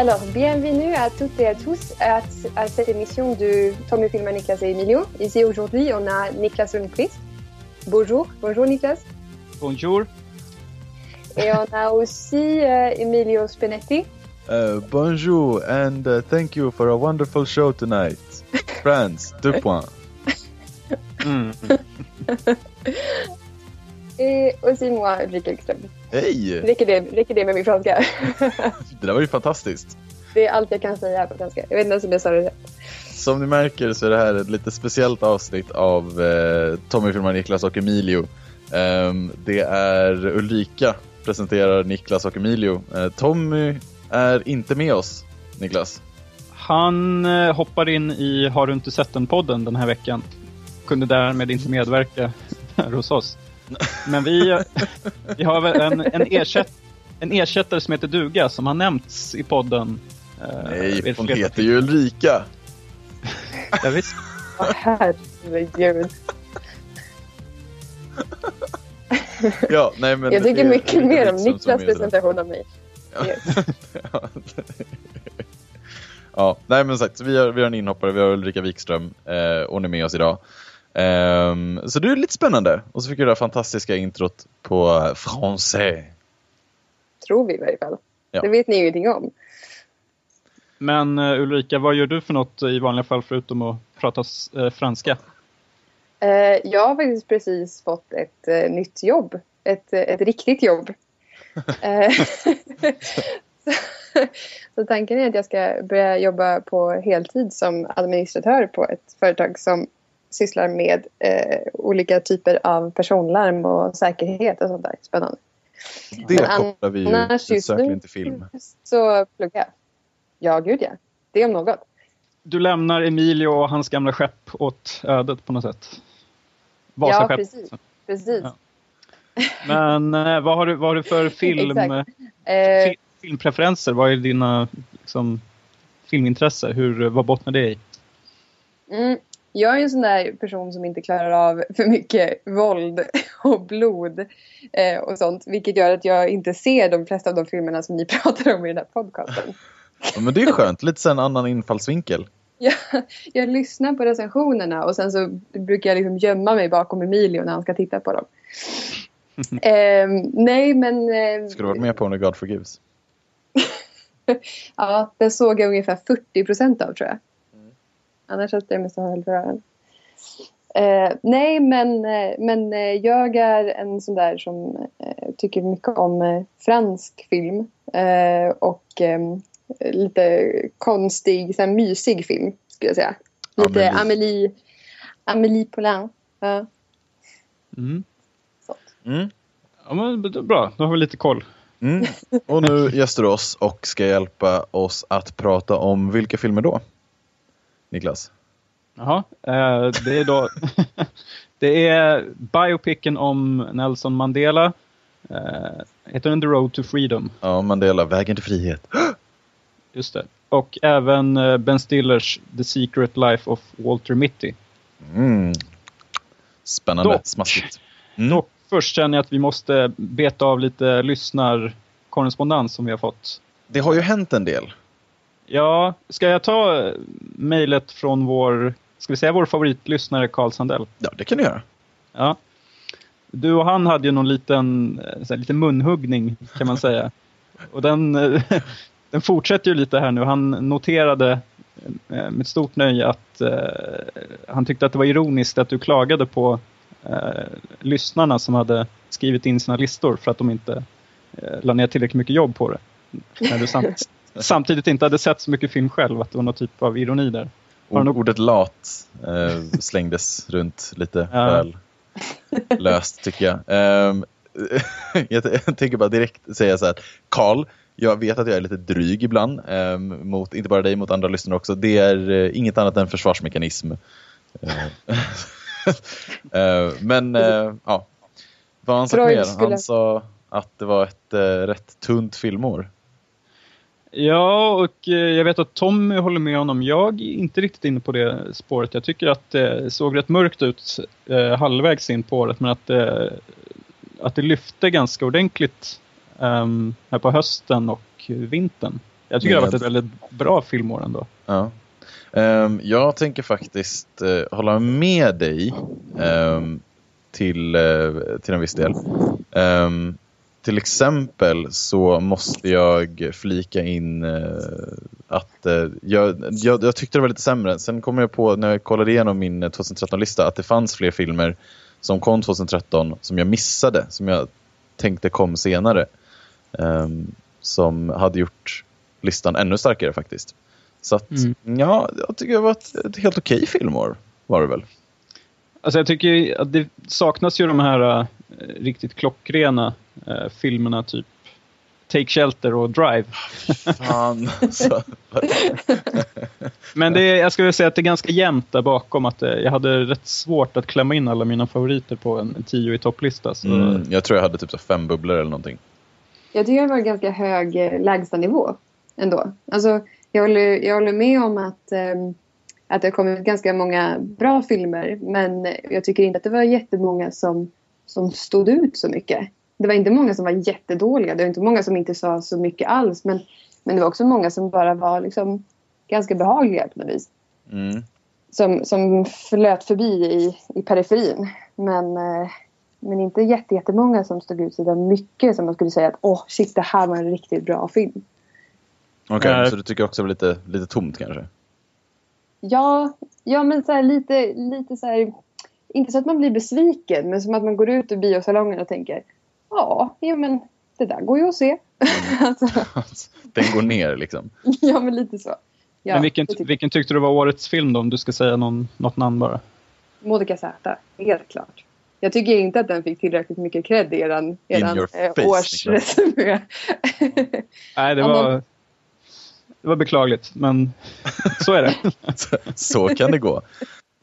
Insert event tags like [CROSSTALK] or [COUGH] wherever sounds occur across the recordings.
Alors, bienvenue à toutes et à tous à, à cette émission de Tommy Filma, Niklas et Emilio. Ici aujourd'hui, on a Niklas Lundqvist. Bonjour, bonjour Niklas. Bonjour. Et on a aussi euh, Emilio Spinetti. Uh, bonjour and uh, thank you for a wonderful show tonight. [LAUGHS] France, deux points. Mm. Et aussi moi, Ulrika Ekström. Hej! Räcker det, räcker det med min franska? Det där var ju fantastiskt. Det är allt jag kan säga på franska. Jag vet inte ens om jag sa det rätt. Som ni märker så är det här ett lite speciellt avsnitt av eh, Tommy filmar Niklas och Emilio. Ehm, det är Ulrika presenterar Niklas och Emilio. Eh, Tommy är inte med oss, Niklas. Han eh, hoppar in i Har du inte sett den-podden den här veckan. Kunde därmed inte medverka [LAUGHS] här hos oss. Men vi, vi har väl en, en, ersätt, en ersättare som heter Duga som har nämnts i podden. eh, Nej, ett hon heter ju Ulrika. Ja, visst. Åh, herregud. Ja, nej, men Jag det tycker är mycket Ulrika mer om Niklas är presentation av mig. Ja. [LAUGHS] ja, nej men sagt, vi har, vi har en inhoppare, vi har Ulrika Wikström, eh, hon är med oss idag. Ehm, så det är lite spännande. Och så fick vi det här fantastiska introt på français. Tror vi i varje fall. Ja. Det vet ni ju ingenting om. Men eh, Ulrika, vad gör du för något i vanliga fall förutom att prata eh, franska? Eh, jag har faktiskt precis fått ett nytt jobb. Ett, ett riktigt jobb. Så, [LAUGHS] [LAUGHS] så tanken är att jag ska börja jobba på heltid som administratör på ett företag som sysslar med eh, olika typer av personlarm och säkerhet och sånt där. Spännande. Det Men kopplar vi ju nu- till film. Så pluggar jag. Ja, gud ja. Det om något. Du lämnar Emilio och hans gamla skepp åt ödet på något sätt. Vasaskepp. precis. Precis. Ja. Men eh, vad, har du, vad har du för [LAUGHS] film, eh, Eh, fi- filmpreferenser? Vad är dina liksom, filmintresse? Hur, vad bottnar det i? Mm, jag är en sån där person som inte klarar av för mycket våld och blod eh, och sånt. Vilket gör att jag inte ser de flesta av de filmerna som ni [LAUGHS] pratar om i den här podcasten. Ja, men det är skönt, lite så en annan infallsvinkel. Jag, jag lyssnar på recensionerna och sen så brukar jag liksom gömma mig bakom Emilio när han ska titta på dem. [LAUGHS] Eh, nej men... Eh, Ska du varit med på när God Forgives? [LAUGHS] ja, den såg jag ungefär 40 procent av tror jag. Annars satt jag mest och höll för öronen. Eh, nej, men, eh, men eh, jag är en sån där som eh, tycker mycket om eh, fransk film. Eh, och eh, lite konstig, så här, mysig film skulle jag säga. Lite Amélie. Amélie, Poulain. Ja, Mm. Mm. Ja, men, bra, då har vi lite koll. Mm. [LAUGHS] Och nu gästar du oss och ska hjälpa oss att prata om vilka filmer då? Niklas? Jaha, eh, det är då [LAUGHS] Det är biopicen om Nelson Mandela. Eh, heter den The Road to Freedom? Ja, Mandela, Vägen till frihet. [GASPS] Just det. Och även eh, Ben Stillers The Secret Life of Walter Mitty. Mm. Spännande, Dock. smaskigt. [LAUGHS] Mm. Dock först känner jag att vi måste beta av lite lyssnarkorrespondens som vi har fått. Det har ju hänt en del. Ja, ska jag ta eh, mejlet från vår, ska vi säga vår favoritlyssnare Carl Sandell? Ja, det kan du göra. Ja. Du och han hade ju någon liten, eh, här, liten munhuggning kan man säga. [LAUGHS] Och den, eh, [LAUGHS] den fortsätter ju lite här nu. Han noterade med stort nöje att eh, han tyckte att det var ironiskt att du klagade på eh, lyssnarna som hade skrivit in sina listor för att de inte eh, la ner tillräckligt mycket jobb på det. När du samt, [LAUGHS] [LAUGHS] samtidigt inte hade sett så mycket film själv, att det var någon typ av ironi där. Har något- ordet lat eh, slängdes runt lite Ja. väl löst tycker jag. Ehm, [LAUGHS] jag, t- jag tänker bara direkt säga så här. Karl, jag vet att jag är lite dryg ibland. ehm, mot, inte bara dig, mot andra lyssnare också. Det är eh, inget annat än försvarsmekanism. Eh, [LAUGHS] men ja, vad han Freud mer? Han sa att det var ett rätt tunt filmår. Ja, och eh, jag vet att Tommy håller med honom. Jag är inte riktigt inne på det spåret. Jag tycker att det såg rätt mörkt ut eh, halvvägs in på året, men att det, att det lyfte ganska ordentligt ehm, här på hösten och vintern. Jag tycker det har varit ett väldigt bra filmår ändå. Ja. Ehm, jag tänker faktiskt eh, hålla med dig ehm, till, eh, till en viss del. Ehm, till exempel så måste jag flika in eh, att eh, jag, jag, jag tyckte det var lite sämre. Sen kom jag på när jag kollade igenom min eh, 2013-lista att det fanns fler filmer som kom 2013 som jag missade, som jag tänkte kom senare. ehm, som hade gjort listan ännu starkare faktiskt. Så att, Mm. ja, jag tycker det var ett, ett helt okej filmår. Var det väl? Alltså jag tycker att det saknas ju de här eh, riktigt klockrena eh, filmerna typ Take Shelter och Drive. Fan. Så, [LAUGHS] Men det är, jag skulle säga att det är ganska jämnt där bakom. Att eh, jag hade rätt svårt att klämma in alla mina favoriter på en, tio i topplista. Så, mm, jag tror jag hade typ så fem bubblor eller någonting. Jag tycker det var ganska hög eh, lägstanivå ändå. Alltså, jag, håller, jag håller med om att, ehm, att det har kommit ganska många bra filmer men jag tycker inte att det var jättemånga som, som stod ut så mycket. Det var inte många som var jättedåliga, det var inte många som inte sa så mycket alls men, men det var också många som bara var liksom ganska behagliga på något vis. Mm. Som, som flöt förbi i, i periferin. Men, eh, men inte jätte, jättemånga som stod ut så där mycket som man skulle säga att åh shit det här var en riktigt bra film. Okej, Nej. så du tycker också det var lite, lite tomt kanske? Ja, ja men så här, lite, lite så här, inte så att man blir besviken men som att man går ut ur biosalongen och tänker ja, ja men det där går ju att se. [LAUGHS] alltså, [LAUGHS] Den går ner liksom. [LAUGHS] ja men lite så. Ja, Men vilken, vilken tyckte du var årets film då? Om du ska säga någon, något namn bara. jag. Monica Z, helt klart. Jag tycker inte att den fick tillräckligt mycket cred i eran, eran your eh, årsresumé. Nej, det var, det var beklagligt. Men så är det. Så, så kan det gå.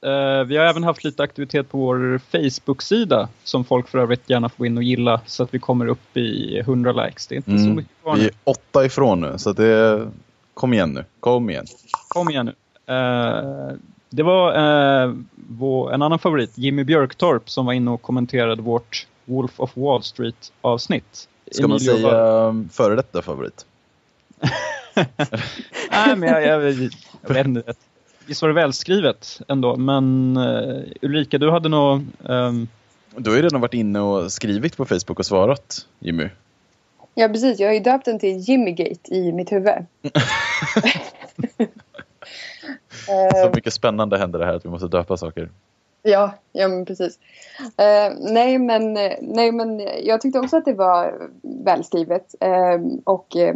Eh, vi har även haft lite aktivitet på vår Facebook-sida som folk för övrigt gärna får in och gilla så att vi kommer upp i 100 likes. Det är inte så Mm. mycket kvar Vi nu. är åtta ifrån nu, så det... Kom igen nu. Kom igen. Kom igen nu. Eh, det var eh, en annan favorit, Jimmy Björktorp, som var inne och kommenterade vårt Wolf of Wall Street-avsnitt. Ska man Emilio var- säga um, före detta favorit? [LAUGHS] Nej, men jag, jag, jag vet inte. Visst var det välskrivet ändå, men uh, Ulrika, du hade nog... ehm, Du har ju redan varit inne och skrivit på Facebook och svarat, Jimmy. Ja precis, jag har ju döpt den till Jimmygate i mitt huvud. [LAUGHS] Så Eh, mycket spännande händer det här att vi måste döpa saker. Ja, ja men precis. Eh, nej, men, nej, men jag tyckte också att det var välskrivet. Eh, och eh,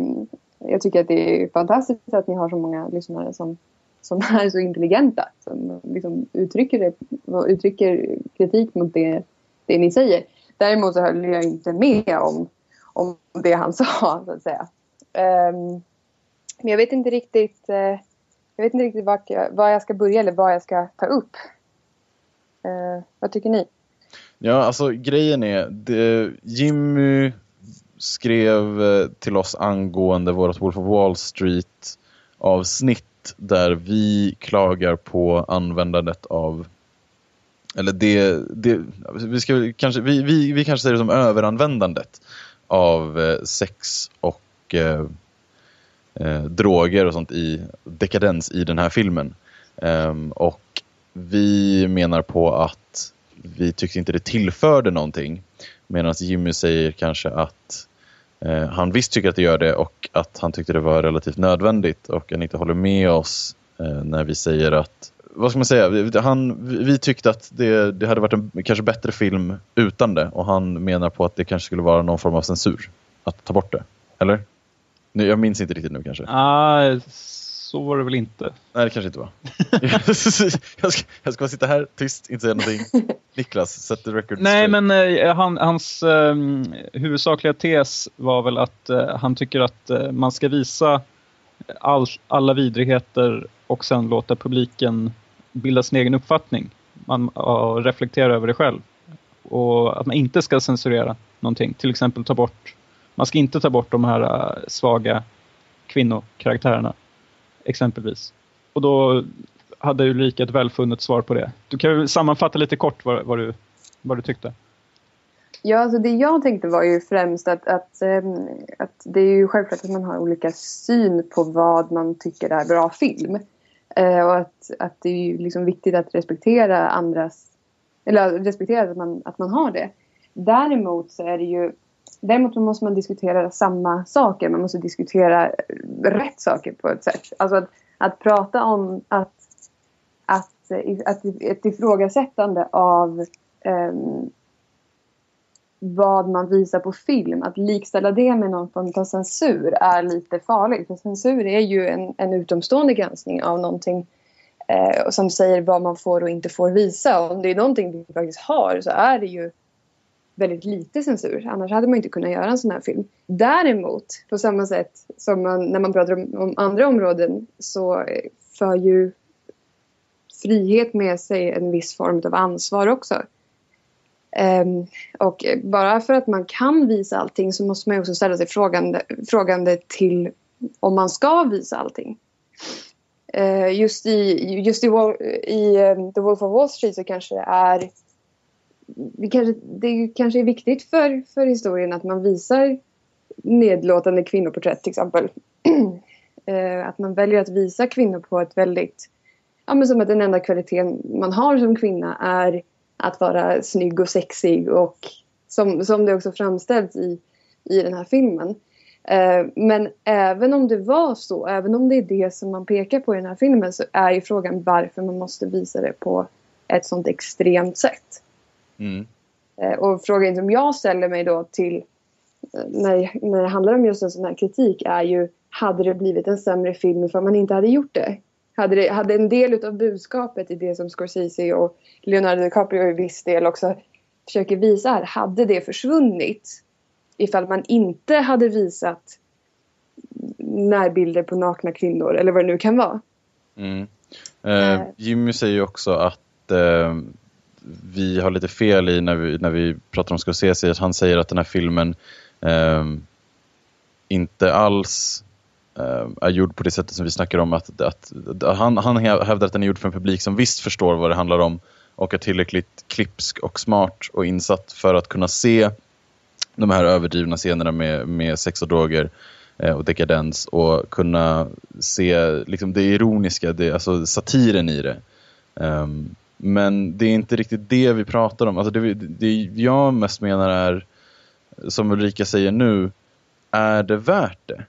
jag tycker att det är fantastiskt att ni har så många lyssnare som, som är så intelligenta. Som liksom uttrycker, det, uttrycker kritik mot det, det ni säger. Däremot så höll jag inte med om, om det han [LAUGHS] sa, så att säga. Um, men jag vet inte riktigt, uh, jag vet inte riktigt vart jag, var jag ska börja eller vad jag ska ta upp. Uh, vad tycker ni? Ja, alltså grejen är, det, Jimmy skrev eh, till oss angående vårt Wolf of Wall Street avsnitt där vi klagar på användandet av eller det, det vi, ska, kanske, vi, vi, vi kanske säger det som överanvändandet av eh, sex och eh, eh, droger och sånt i dekadens i den här filmen. Eh, och vi menar på att vi tyckte inte det tillförde någonting. Medan Jimmy säger kanske att Eh, han visst tycker att det gör det och att han tyckte det var relativt nödvändigt och han inte håller med oss eh, när vi säger att vad ska man säga? Vi- Han, vi tyckte att det, det hade varit en kanske bättre film utan det och han menar på att det kanske skulle vara någon form av censur att ta bort det. Eller? Nu, jag minns inte riktigt nu kanske. Ah, så var det väl inte. Nej, det kanske inte var. [LAUGHS] jag, ska, jag ska bara sitta här tyst, inte säga någonting. [LAUGHS] Niklas, set the record Nej, straight. men eh, han, hans eh, huvudsakliga tes var väl att eh, han tycker att eh, man ska visa all, alla vidrigheter och sen låta publiken bilda sin egen uppfattning. Man och reflektera över det själv. Och att man inte ska censurera någonting. Till exempel ta bort, man ska inte ta bort de här eh, svaga kvinnokaraktärerna. Exempelvis. Och då hade Ulrika ett välfunnet svar på det. Du kan ju sammanfatta lite kort vad, vad, du, vad du tyckte. Ja, alltså det jag tänkte var ju främst att, att, ehm, att det är ju självklart att man har olika syn på vad man tycker är bra film. Eh, och att, att det är ju liksom viktigt att respektera andras, eller respektera att man, att man har det. Däremot så är det ju, däremot måste man diskutera samma saker, man måste diskutera rätt saker på ett sätt. Alltså att, att prata om att, att, att ett ifrågasättande av um, vad man visar på film, att likställa det med någon form av censur är lite farligt. För censur är ju en, en utomstående granskning av någonting eh, som säger vad man får och inte får visa. Och om det är någonting vi faktiskt har så är det ju väldigt lite censur. Annars hade man inte kunnat göra en sån här film. Däremot, på samma sätt som man, när man pratar om, om andra områden så eh, för ju frihet med sig en viss form av ansvar också. Um, och bara för att man kan visa allting så måste man också ställa sig frågande, frågande till om man ska visa allting. Uh, just i, just i, i um, The Wolf of Wall Street så kanske det är det kanske, det kanske är viktigt för, för historien att man visar nedlåtande kvinnoporträtt till exempel. [CLEARS THROAT] Eh, att man väljer att visa kvinnor på ett väldigt, ja men som att den enda kvaliteten man har som kvinna är att vara snygg och sexig och som, som det också framställs i, i den här filmen. Eh, men även om det var så, även om det är det som man pekar på i den här filmen så är ju frågan varför man måste visa det på ett sånt extremt sätt. Mm. Eh, och frågan som jag ställer mig då till eh, när, när det handlar om just en sån här kritik är ju hade det blivit en sämre film för man inte hade gjort det? hade, det, hade en del av budskapet i det som Scorsese och Leonardo DiCaprio i viss del också försöker visa här, hade det försvunnit ifall man inte hade visat närbilder på nakna kvinnor eller vad det nu kan vara. Mm. Eh, Jimmy säger ju också att eh, vi har lite fel i när vi, när vi pratar om Scorsese, att han säger att den här filmen eh, inte alls eh, är gjord på det sättet som vi snackar om. Att, att, att, han, han hävdar att den är gjord för en publik som visst förstår vad det handlar om och är tillräckligt klipsk och smart och insatt för att kunna se de här överdrivna scenerna med, med sex och droger eh, och dekadens och kunna se liksom, det ironiska, det, alltså satiren i det. Um, men det är inte riktigt det vi pratar om. Alltså det, det jag mest menar är, som Ulrika säger nu, är det värt det?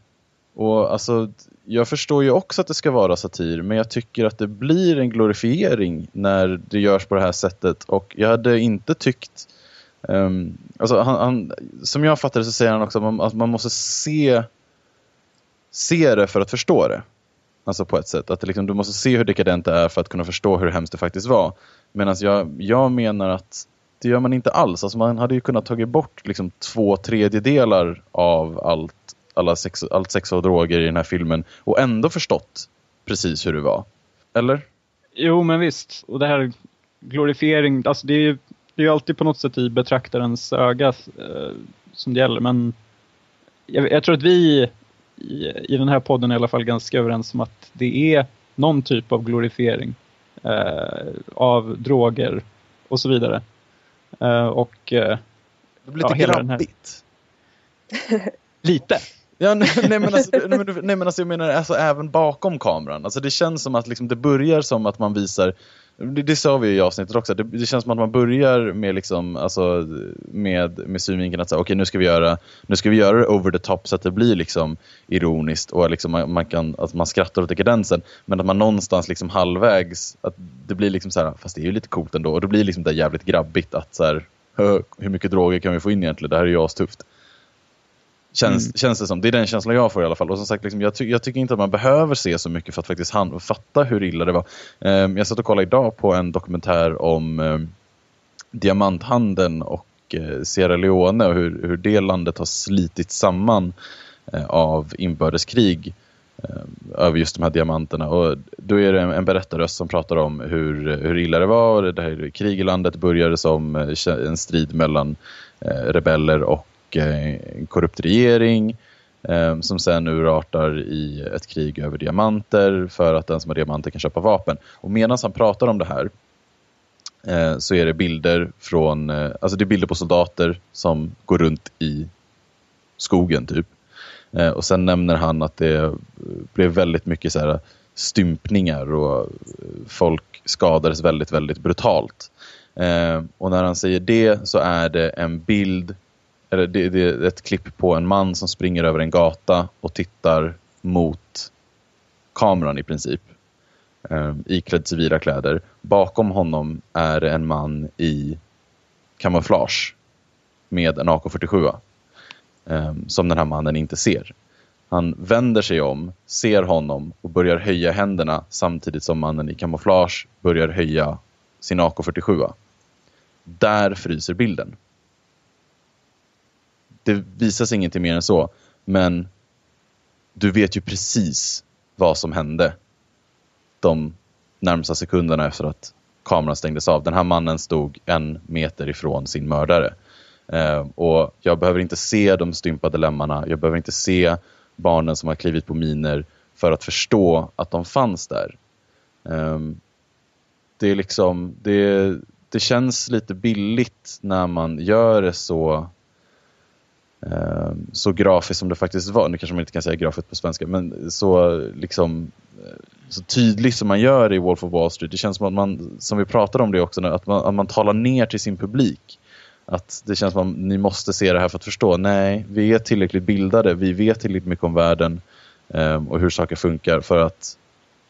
Och alltså, jag förstår ju också att det ska vara satir, men jag tycker att det blir en glorifiering när det görs på det här sättet. Och jag hade inte tyckt... Um, alltså han, han, som jag fattar det så säger han också att man, att man måste se, se det för att förstå det. Alltså på ett sätt. Att liksom, du måste se hur dekadent det är för att kunna förstå hur hemskt det faktiskt var. Medan jag, jag menar att det gör man inte alls. Alltså man hade ju kunnat tagit bort liksom två tredjedelar av allt alla sex, allt sex och droger i den här filmen och ändå förstått precis hur det var. Eller? Jo, men visst. Och det här glorifiering, alltså det är ju det är alltid på något sätt i betraktarens öga eh, som det gäller. Men jag, jag tror att vi i, i, den här podden i alla fall ganska överens om att det är någon typ av glorifiering eh, av droger och så vidare. Eh, och eh, Det blir lite ja, grabbigt. [LAUGHS] Lite. Ja, nej, nej, men alltså, nej, men alltså, jag menar alltså, även bakom kameran. Alltså, det känns som att liksom, det börjar som att man visar det, det sa vi i avsnittet också, det, det, känns som att man börjar med, liksom, alltså, med, med synvinkeln att säga, okay, nu, ska vi göra, nu ska vi göra det over the top så att det blir liksom ironiskt och liksom man, man, kan, att man skrattar åt dekadensen. Men att man någonstans liksom halvvägs, att det blir liksom så här, fast det är ju lite coolt ändå. Och det blir liksom det jävligt grabbigt att så här, hur mycket droger kan vi få in egentligen? Det här är ju astufft. Känns, mm. känns det som. Det är den känslan jag får i alla fall. Och som sagt, liksom, jag, ty jag, tycker inte att man behöver se så mycket för att faktiskt fatta hur illa det var. Um, jag satt och kollade idag på en dokumentär om um, diamanthandeln och uh, Sierra Leone och hur, hur det landet har slitit samman uh, av inbördeskrig uh, över just de här diamanterna. Och då är det en, en berättarröst som pratar om hur, hur illa det var. Det här krig i landet började som en strid mellan rebeller och en eh, korrupt regering eh, som sen urartar i ett krig över diamanter för att den som har diamanter kan köpa vapen. Och medan han pratar om det här eh, så är det bilder från, eh, alltså det är bilder på soldater som går runt i skogen typ. Eh, och sen nämner han att det blev väldigt mycket så här stympningar och eh, folk skadades väldigt, väldigt brutalt. Eh, och när han säger det så är det en bild, eller det, det är ett klipp på en man som springer över en gata och tittar mot kameran i princip. Eh, iklädd civila kläder. Bakom honom är det en man i kamouflage med en AK47 eh, som den här mannen inte ser. Han vänder sig om, ser honom och börjar höja händerna samtidigt som mannen i kamouflage börjar höja sin AK47. Där fryser bilden. Det visas ingenting mer än så, men du vet ju precis vad som hände de närmsta sekunderna efter att kameran stängdes av. Den här mannen stod en meter ifrån sin mördare. Eh, och jag behöver inte se de stympade lemmarna, jag behöver inte se barnen som har klivit på miner för att förstå att de fanns där. Eh, det är liksom, det, det känns lite billigt när man gör det så Ehm, så grafiskt som det faktiskt var. Nu kanske man inte kan säga grafiskt på svenska, men så liksom så tydligt som man gör i Wolf of Wall Street. Det känns som att man, som vi pratade om det också, att man, att man talar ner till sin publik. Att det känns som att ni måste se det här för att förstå. Nej, vi är tillräckligt bildade. Vi vet tillräckligt mycket om världen um, och hur saker funkar för att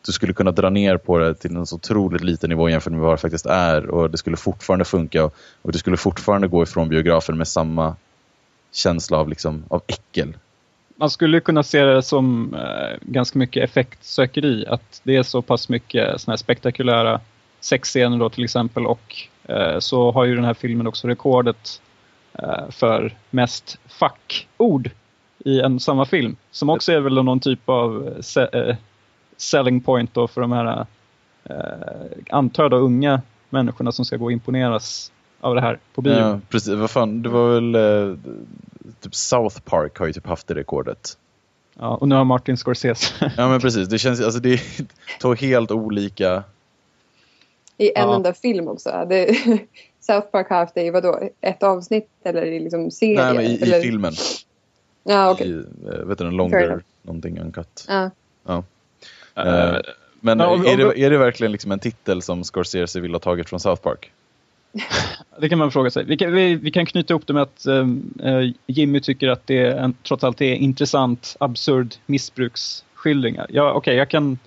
du skulle kunna dra ner på det till en så otroligt liten nivå jämfört med vad det faktiskt är och det skulle fortfarande funka och, och du skulle fortfarande gå ifrån biografen med samma känsla av, liksom, av äckel. Man skulle kunna se det som eh, ganska mycket effektsökeri, att det är så pass mycket såna här spektakulära sexscener då till exempel och Eh, så har ju den här filmen också rekordet eh, för mest fackord i en samma film. Som också är väl någon typ av eh, selling point då för de här eh, antar då unga människorna som ska gå och imponeras av det här på bio. Ja, precis. Vad fan, det var väl eh, typ South Park har ju typ haft det rekordet. Ja, och nu har Martin Scorsese. [LAUGHS] ja, men precis. Det känns, alltså det är två helt olika i en ja. enda film också. Det, [LAUGHS] South Park har haft det i vadå? Ett avsnitt eller i liksom serie? Nej, men i, eller? i filmen. Ja, okej. Okay. Eh, vet du, en longer någonting uncut. Ja. ja. Uh, men ja, om, är, det, är det verkligen liksom en titel som Scorsese vill ha tagit från South Park? [LAUGHS] Det kan man fråga sig. Vi kan, vi, vi kan knyta ihop det med att uh, Jimmy tycker att det en, trots allt är intressant, absurd missbruksskildringar. Ja, Okej, okay, jag, kan,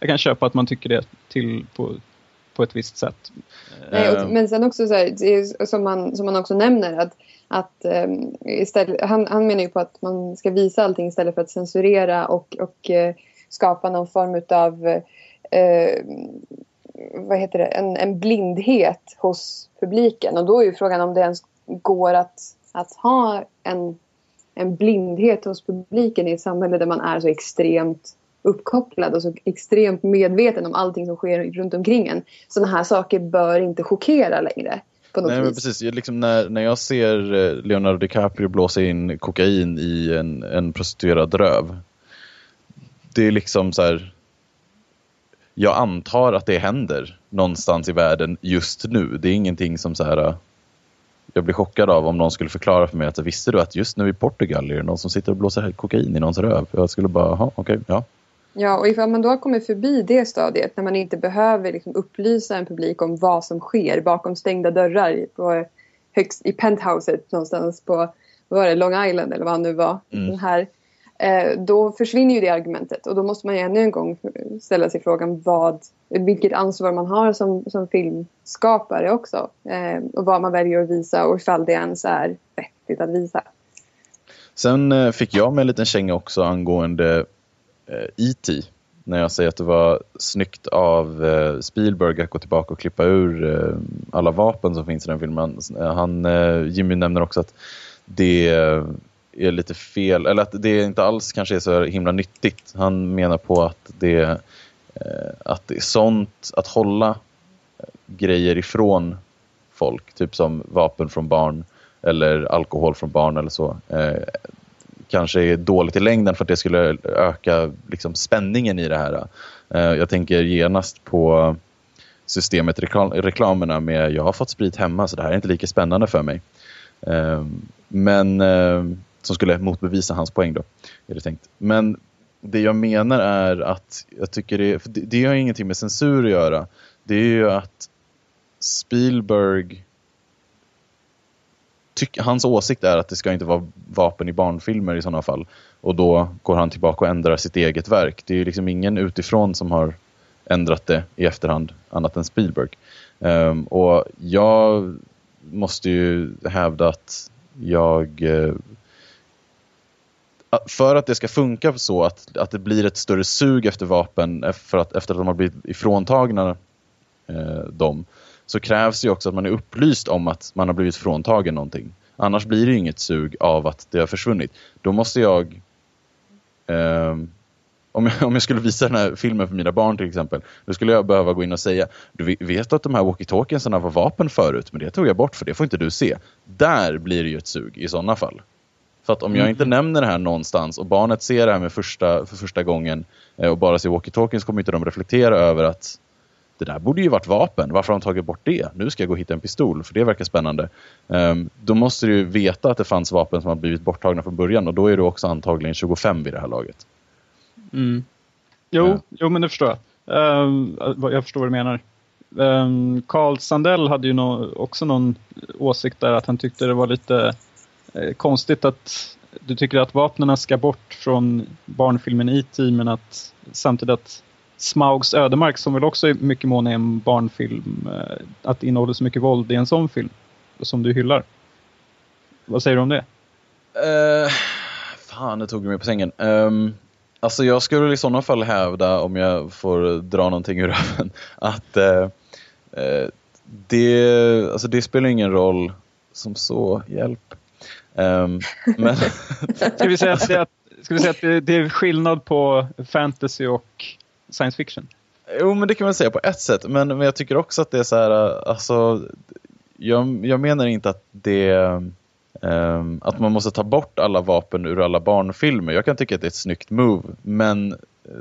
jag kan köpa att man tycker det till, på, på ett visst sätt. Nej, och, eh. men sen också så här, som, man, som man också nämner att, att um, istället, han, han menar ju på att man ska visa allting istället för att censurera och, och uh, skapa någon form av uh, vad heter det, en, en blindhet hos publiken. Och då är ju frågan om det ens går att, att ha en, en blindhet hos publiken i ett samhälle där man är så extremt uppkopplad och så extremt medveten om allting som sker runt omkring en. Sådana här saker bör inte chockera längre. Nej, men precis. Liksom när, när jag ser eh, Leonardo DiCaprio blåsa in kokain i en, en prostituerad röv. Det är liksom så här. Jag antar att det händer någonstans i världen just nu. Det är ingenting som så här jag blir chockad av om någon skulle förklara för mig att visste du att just nu i Portugal är det någon som sitter och blåser kokain i någons röv? Jag skulle bara, okej, okay, ja. Ja, och ifall man då har kommit förbi det stadiet när man inte behöver liksom upplysa en publik om vad som sker bakom stängda dörrar på högst, i penthouset någonstans på vad var det, Long Island eller vad han nu var. Mm. Den här, Eh, då försvinner ju det argumentet och då måste man ju ännu en gång ställa sig frågan vad, vilket ansvar man har som, som filmskapare också. Eh, och vad man väljer att visa och ifall det ens är vettigt att visa. Sen eh, fick jag med en liten känga också angående E.T. Eh, e när jag säger att det var snyggt av eh, Spielberg att gå tillbaka och klippa ur eh, alla vapen som finns i den filmen. Eh, han, eh, Jimmy nämner också att det är lite fel, eller att det inte alls kanske är så himla nyttigt. Han menar på att det, eh, att det är sånt, att hålla eh, grejer ifrån folk, typ som vapen från barn eller alkohol från barn eller så, eh, kanske är dåligt i längden för att det skulle öka liksom, spänningen i det här. Eh, jag tänker genast på systemet, reklam, reklamerna med jag har fått sprit hemma så det här är inte lika spännande för mig. Men som skulle motbevisa hans poäng då, är det tänkt. Men det jag menar är att jag tycker det, det, det har ingenting med censur att göra. Det är ju att Spielberg tyck, hans åsikt är att det ska inte vara vapen i barnfilmer i sådana fall. Och då går han tillbaka och ändrar sitt eget verk. Det är ju liksom ingen utifrån som har ändrat det i efterhand annat än Spielberg. Um, och jag måste ju hävda att jag eh, för att det ska funka så att, att det blir ett större sug efter vapen eh, efter att, efter att de har blivit ifråntagna eh, dem så krävs det också att man är upplyst om att man har blivit fråntagen någonting. Annars blir det inget sug av att det har försvunnit. Då måste jag eh, om jag, [LAUGHS] om jag skulle visa den här filmen för mina barn till exempel, då skulle jag behöva gå in och säga du vet att de här walkie-talkiesarna var vapen förut, men det tog jag bort för det får inte du se. Där blir det ju ett sug i sådana fall. För att om jag inte mm. nämner det här någonstans och barnet ser det här med första, för första gången eh, och bara ser walkie-talkien så kommer inte de reflektera över att det där borde ju varit vapen. Varför har de tagit bort det? Nu ska jag gå och hitta en pistol för det verkar spännande. Um, då måste du veta att det fanns vapen som har blivit borttagna från början och då är du också antagligen 25 vid det här laget. Mm. Jo, ja. jo, men det förstår jag. Um, jag förstår vad du menar. Um, Carl Sandell hade ju no också någon åsikt där att han tyckte det var lite Eh, konstigt att du tycker att vapnen ska bort från barnfilmen E.T. men att samtidigt att Smaugs ödemark som väl också är mycket mån är en barnfilm, eh, att det innehåller så mycket våld i en sån film som du hyllar. Vad säger du om det? Uh, fan, det tog du mig på sängen. Um, alltså jag skulle i sådana fall hävda, om jag får dra någonting ur röven, att uh, uh, det, alltså det spelar ingen roll som så, hjälp. Um, [LAUGHS] men ska vi säga att, det, ska vi säga att det, det är skillnad på fantasy och science fiction. Jo, men det kan man säga på ett sätt. Men, men jag tycker också att det är så här, alltså, jag, jag menar inte att det um, att man måste ta bort alla vapen ur alla barnfilmer. Jag kan tycka att det är ett snyggt move, men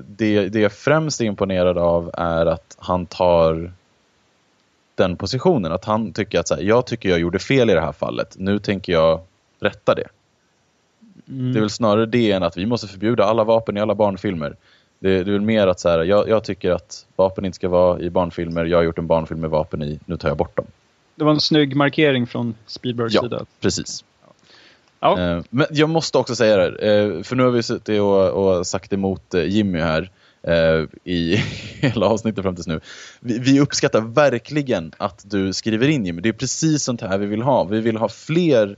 det, det jag främst är imponerad av är att han tar den positionen. Att han tycker att så här, jag tycker jag gjorde fel i det här fallet. Nu tänker jag rätta det. Mm. Det är väl snarare det än att vi måste förbjuda alla vapen i alla barnfilmer. Det, det är väl mer att så här, jag, jag, tycker att vapen inte ska vara i barnfilmer. Jag har gjort en barnfilm med vapen i, nu tar jag bort dem. Det var en snygg markering från Spielbergs ja, sida. Precis. Ja. Eh, men jag måste också säga det här, eh, för nu har vi suttit och, och sagt emot eh, Jimmy här Eh, i [LAUGHS] hela avsnittet fram tills nu. Vi, vi, uppskattar verkligen att du skriver in Jimmy. Det är precis sånt här vi vill ha. Vi vill ha fler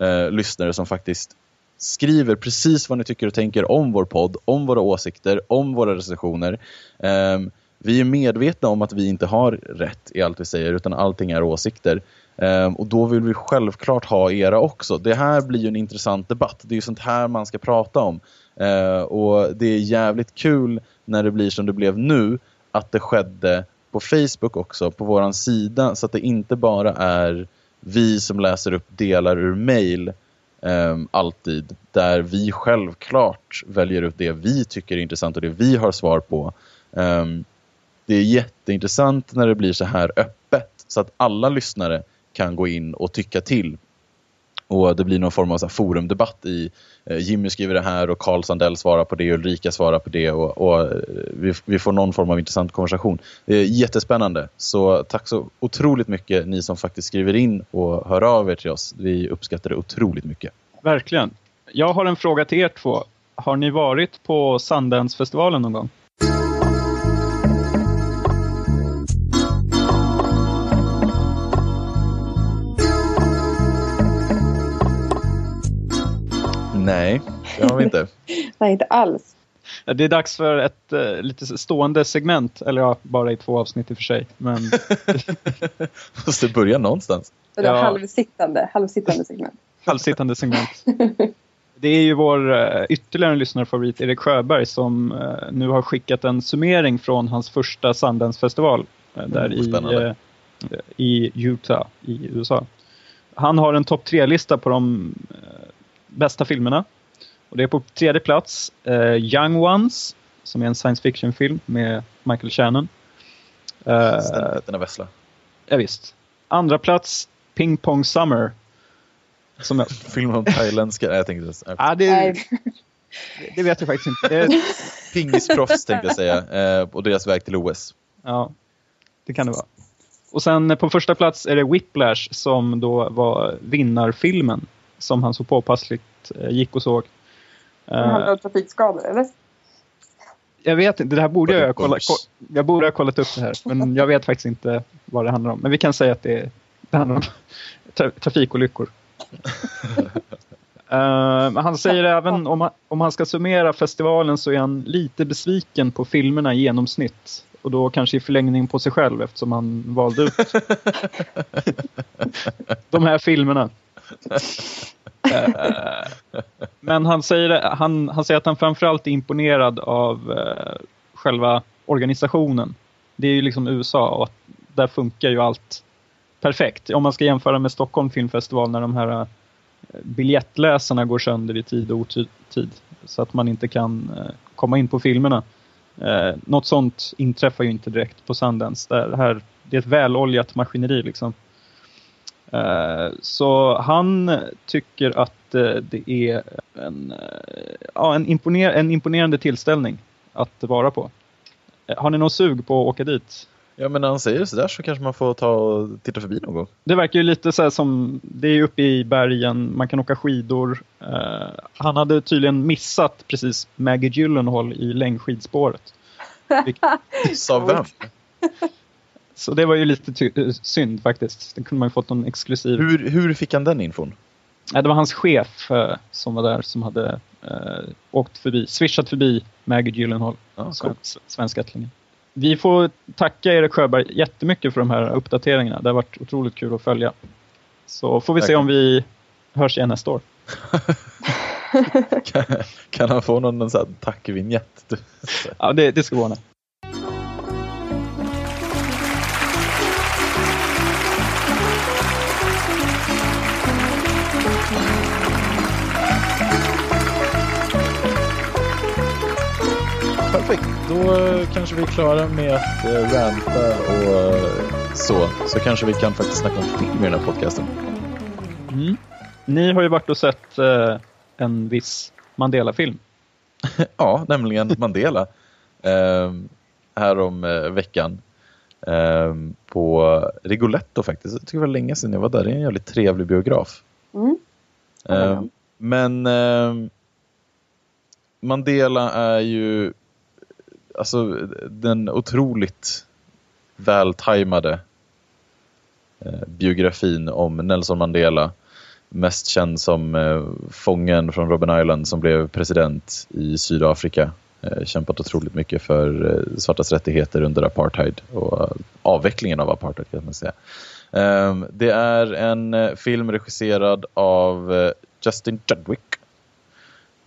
eh, lyssnare som faktiskt skriver precis vad ni tycker och tänker om vår podd, om våra åsikter, om våra recensioner. Eh, vi är medvetna om att vi inte har rätt i allt vi säger utan allting är åsikter. Um, och då vill vi självklart ha era också. Det här blir ju en intressant debatt. Det är ju sånt här man ska prata om. Eh, och det är jävligt kul när det blir som det blev nu att det skedde på Facebook också, på våran sida. Så att det inte bara är vi som läser upp delar ur mail ehm, alltid. Där vi självklart väljer ut det vi tycker är intressant och det vi har svar på. Ehm, det är jätteintressant när det blir så här öppet så att alla lyssnare kan gå in och tycka till. Och det blir någon form av så forumdebatt i eh, Jimmy skriver det här och Carl Sandell svarar på det och Ulrika svarar på det och, och eh, vi, vi, får någon form av intressant konversation. Det är jättespännande. Så tack så otroligt mycket ni som faktiskt skriver in och hör av er till oss. Vi uppskattar det otroligt mycket. Verkligen. Jag har en fråga till er två. Har ni varit på Sundance-festivalen någon gång? Nej, det har vi inte. [LAUGHS] Nej, inte alls. Det är dags för ett uh, lite stående segment, eller ja, bara i två avsnitt i och för sig. Men... [LAUGHS] Måste börja någonstans. Det är ja. halvsittande, halvsittande segment. [LAUGHS] Halvsittande segment. Det är ju vår uh, ytterligare en lyssnarfavorit Erik Sjöberg som uh, nu har skickat en summering från hans första Sundance-festival uh, där mm, i, i Utah i USA. Han har en topp tre-lista på de bästa filmerna. Och det är på tredje plats uh, Young Ones, som är en science fiction-film med Michael Shannon. Uh, Ständigt vessla. Ja, visst. Andra plats, Ping Pong Summer. Som jag... [LAUGHS] Film om thailändska? Nej, jag tänkte... Ja, [LAUGHS] det, det vet jag faktiskt inte. [LAUGHS] Pingisproffs tänkte jag säga. Eh, och deras väg till OS. Ja, det kan det vara. Och sen på första plats är det Whiplash som då var vinnarfilmen. Som han så påpassligt eh, gick och såg. Det handlar om trafikskador, eller? Jag vet inte, det här borde jag, kolla, jag borde ha kollat upp det här. Men [LAUGHS] jag vet faktiskt inte vad det handlar om. Men vi kan säga att det, det handlar om [LAUGHS] tra trafikolyckor. [LAUGHS] uh, han säger även om han, om han ska summera festivalen så är han lite besviken på filmerna i genomsnitt. Och då kanske i förlängning på sig själv eftersom han valde ut de här filmerna. [LAUGHS] Men han säger, han, han säger att han framförallt är imponerad av eh, själva organisationen. Det är ju liksom USA och där funkar ju allt perfekt. Om man ska jämföra med Stockholm filmfestival när de här eh, biljettläsarna går sönder i tid och otid så att man inte kan eh, komma in på filmerna. Eh, något sånt inträffar ju inte direkt på Sundance. Där, här, det är ett väloljat maskineri liksom. Eh, så han tycker att eh, det är en, eh, ja, en, imponer en imponerande tillställning att vara på. Eh, har ni någon sug på att åka dit? Ja, men när han säger sådär så kanske man får ta och titta förbi någon gång. Det verkar ju lite så som, det är uppe i bergen, man kan åka skidor. Uh, han hade tydligen missat precis Maggie Gyllenhaal i längdskidspåret. [LAUGHS] Sa vem? [LAUGHS] Så det var ju lite synd faktiskt. Det kunde man ju fått någon exklusiv. Hur, hur fick han den infon? Ja, det var hans chef uh, som var där som hade uh, åkt förbi, swishat förbi Maggie Gyllenhaal, ah, cool. svenskättlingen. Vi får tacka Erik Sjöberg jättemycket för de här uppdateringarna. Det har varit otroligt kul att följa. Så får vi Tack. se om vi hörs igen nästa år. [LAUGHS] kan, kan, han få någon, någon tackvinjett? ja, det, det ska ordna. Perfekt, då kanske vi är klara med att uh, ranta och uh, så. Så kanske vi kan faktiskt snacka om film i den här podcasten. Mm. Ni har ju varit och sett uh, en viss Mandela-film. [LAUGHS] ja, nämligen Mandela. [LAUGHS] här om uh, veckan. På Rigoletto faktiskt. Jag tycker det var länge sedan jag var där. Det är en jävligt trevlig biograf. Mm. Mm. men Mandela är ju alltså den otroligt vältajmade eh, biografin om Nelson Mandela. Mest känd som eh, fången från Robben Island som blev president i Sydafrika. Eh, kämpat otroligt mycket för eh, svartas rättigheter under apartheid och eh, avvecklingen av apartheid kan man säga. Ehm, det är en eh, film regisserad av eh, Justin Chadwick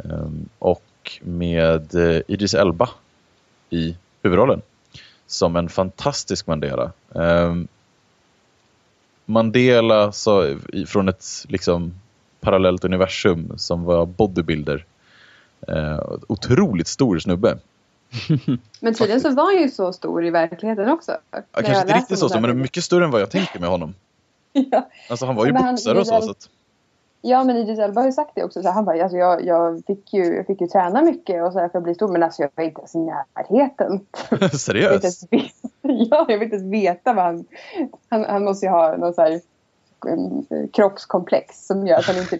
ehm, och med Idris Elba i huvudrollen. Som en fantastisk Mandela. Um, Mandela så, från ett liksom parallellt universum som var bodybuilder. Uh, otroligt stor snubbe. [LAUGHS] men tydligen så var han ju så stor i verkligheten också. Ja, kanske inte riktigt så stor, men mycket större än vad jag tänkte med honom. [LAUGHS] ja. Alltså han var ju boxare och så. så att... Ja men Idris Elba har ju sagt det också. Så han bara, alltså jag, jag, fick ju, jag fick ju träna mycket och så här för att bli stor. Men alltså jag var inte ens i närheten. [LAUGHS] Seriöst? Jag [LAUGHS] ja, jag vill inte ens veta vad han... Han, han måste ju ha någon så här um, kroppskomplex som gör att han inte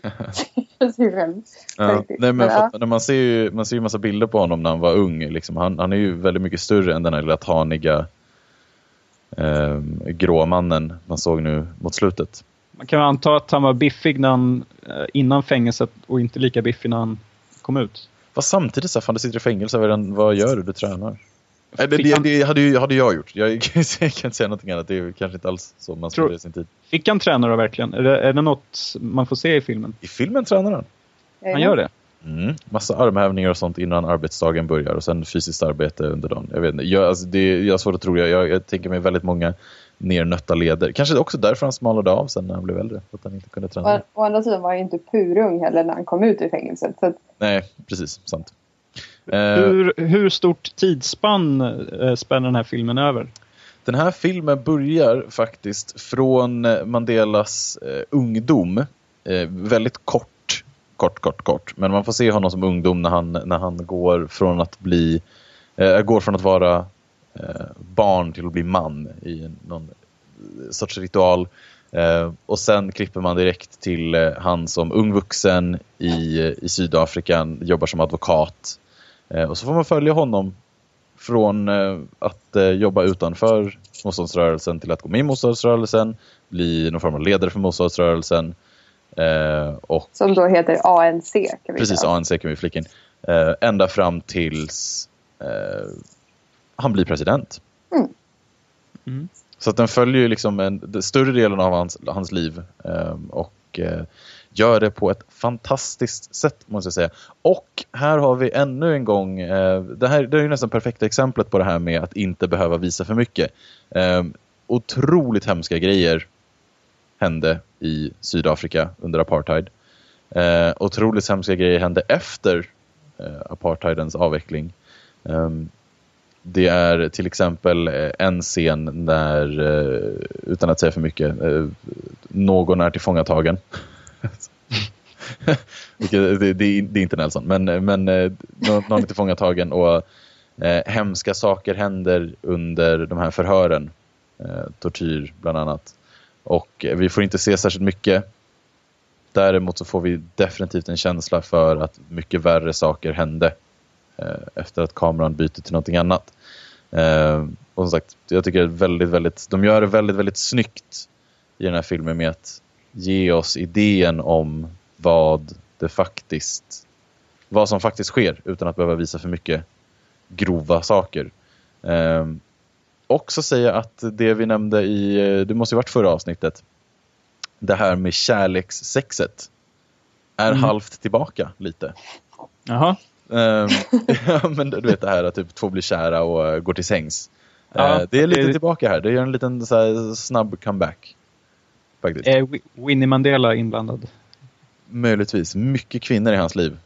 sig själv. [LAUGHS] Ja. Nej, men när man ser ju man ser ju massa bilder på honom när han var ung. Liksom. Han, han är ju väldigt mycket större än den här lilla taniga eh, gråmannen man såg nu mot slutet. Man kan anta att han var biffig när han, eh, innan fängelset och inte lika biffig när han kom ut. Fast samtidigt så fan du sitter i fängelse, vad gör du? Du tränar. Det, det, det hade, ju, hade jag gjort. Jag, jag, [LAUGHS] kan inte säga någonting annat. Det är kanske inte alls så man spenderar sin tid. Fick han träna då verkligen? Är det, är det något man får se i filmen? I filmen tränar han. Han gör det? Mm. Massa armhävningar och sånt innan arbetsdagen börjar och sen fysiskt arbete under dagen. Jag vet inte. Jag, alltså det, jag har svårt att tro det. Jag, jag tänker mig väldigt många nernötta leder. Kanske också därför han smalade av sen när han blev äldre. Att han inte kunde träna. Å, å andra sidan var han inte purung heller när han kom ut ur fängelset. Så att... Nej, precis. Sant. Hur, hur stort tidsspann äh, spänner den här filmen över? Den här filmen börjar faktiskt från eh, Mandelas eh, ungdom. Eh, väldigt kort, kort, kort, kort. Men man får se honom som ungdom när han, när han går från att bli eh, går från att vara eh, barn till att bli man i någon sorts ritual. Eh, och sen klipper man direkt till eh, han som ung vuxen i, eh, i Sydafrika, jobbar som advokat. Eh, och så får man följa honom från eh, att eh, jobba utanför motståndsrörelsen till att gå med i motståndsrörelsen, bli någon form av ledare för motståndsrörelsen. Eh, och, Som då heter ANC. Kan vi precis, säga. ANC kan vi flika in. Eh, ända fram tills eh, han blir president. Mm. Så att den följer ju liksom en, den större delen av hans, hans liv eh, och eh, gör det på ett fantastiskt sätt måste jag säga. Och här har vi ännu en gång, eh, det här det är ju nästan perfekta exemplet på det här med att inte behöva visa för mycket. Eh, otroligt hemska grejer hände i Sydafrika under apartheid. Eh, otroligt hemska grejer hände efter eh, apartheidens avveckling. Eh, det är till exempel eh, en scen när, eh, utan att säga för mycket, eh, någon är tillfångatagen. [LAUGHS] Eh, det, det, är- det är inte Nelson, men, eh, men eh, någon är tillfångatagen och eh, hemska saker händer under de här förhören. Eh, tortyr bland annat. Och vi får inte se särskilt mycket. Däremot så får vi definitivt en känsla för att mycket värre saker hände eh, efter att kameran byter till någonting annat. Eh, och som sagt, jag tycker det är väldigt, väldigt, de gör det väldigt, väldigt snyggt i den här filmen med att ge oss idén om vad det faktiskt, vad som faktiskt sker utan att behöva visa för mycket grova saker. Eh, också säga att det vi nämnde i, det måste ju varit förra avsnittet, det här med kärlekssexet är Mm. halvt tillbaka lite. Jaha. Ehm, [LAUGHS] ja, men du vet det här att typ två blir kära och eh, går till sängs. Ja, Eh, det är lite det- tillbaka här. Det gör en liten så här, snabb comeback. Faktiskt. Är Wi- Winnie Mandela inblandad? Möjligtvis. Mycket kvinnor i hans liv.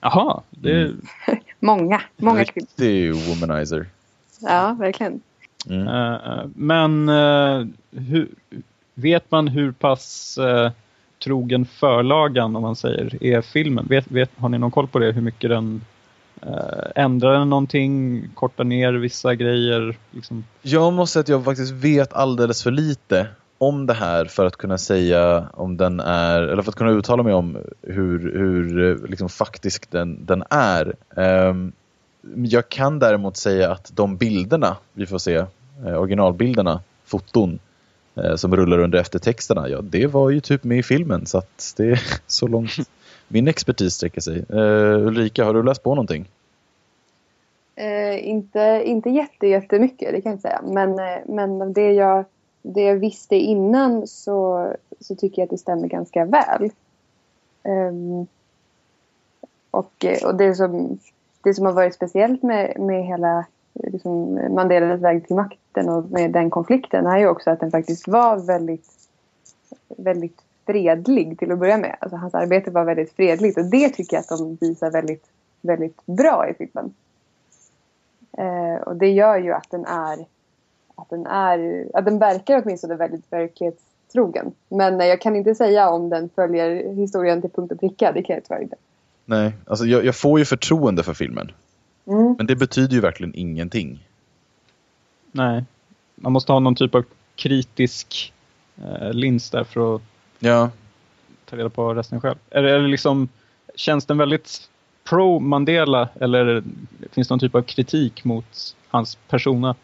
Jaha, det, Mm. [LAUGHS] Många, många kvinnor. Riktig womanizer. Ja, verkligen. Mm. Eh, men eh, hur, vet man hur pass eh, trogen förlagan, om man säger, är filmen? Vet, vet, har ni någon koll på det? Hur mycket den ändrar den någonting? Kortar ner vissa grejer? Liksom? Jag måste säga att jag faktiskt vet alldeles för lite om det här för att kunna säga om den är, eller för att kunna uttala mig om hur, hur liksom faktisk den, den är. Ehm, jag kan däremot säga att de bilderna vi får se, eh, originalbilderna, foton, eh, som rullar under eftertexterna, ja det var ju typ med i filmen så att det är [LAUGHS] så långt min expertis sträcker sig. Uh, Ulrika, har du läst på någonting? Eh, inte, inte jätte, jättemycket, det kan jag inte säga. Men, eh, men det jag, det jag visste innan så, så tycker jag att det stämmer ganska väl. Ehm, och eh, och det, som, det som har varit speciellt med, med hela liksom Mandelas väg till makten och med den konflikten är ju också att den faktiskt var väldigt, väldigt fredlig till att börja med. Alltså hans arbete var väldigt fredligt och det tycker jag att de visar väldigt, väldigt bra i filmen. Eh, och det gör ju att den är att den är, att den verkar åtminstone väldigt verklighetstrogen. Men jag kan inte säga om den följer historien till punkt och pricka, det kan jag tyvärr inte. Nej, alltså jag, jag får ju förtroende för filmen. Mm. Men det betyder ju verkligen ingenting. Nej, man måste ha någon typ av kritisk eh, lins där för att Ja, ta reda på resten själv. Är det, är det liksom, känns den väldigt pro Mandela eller finns det någon typ av kritik mot hans persona?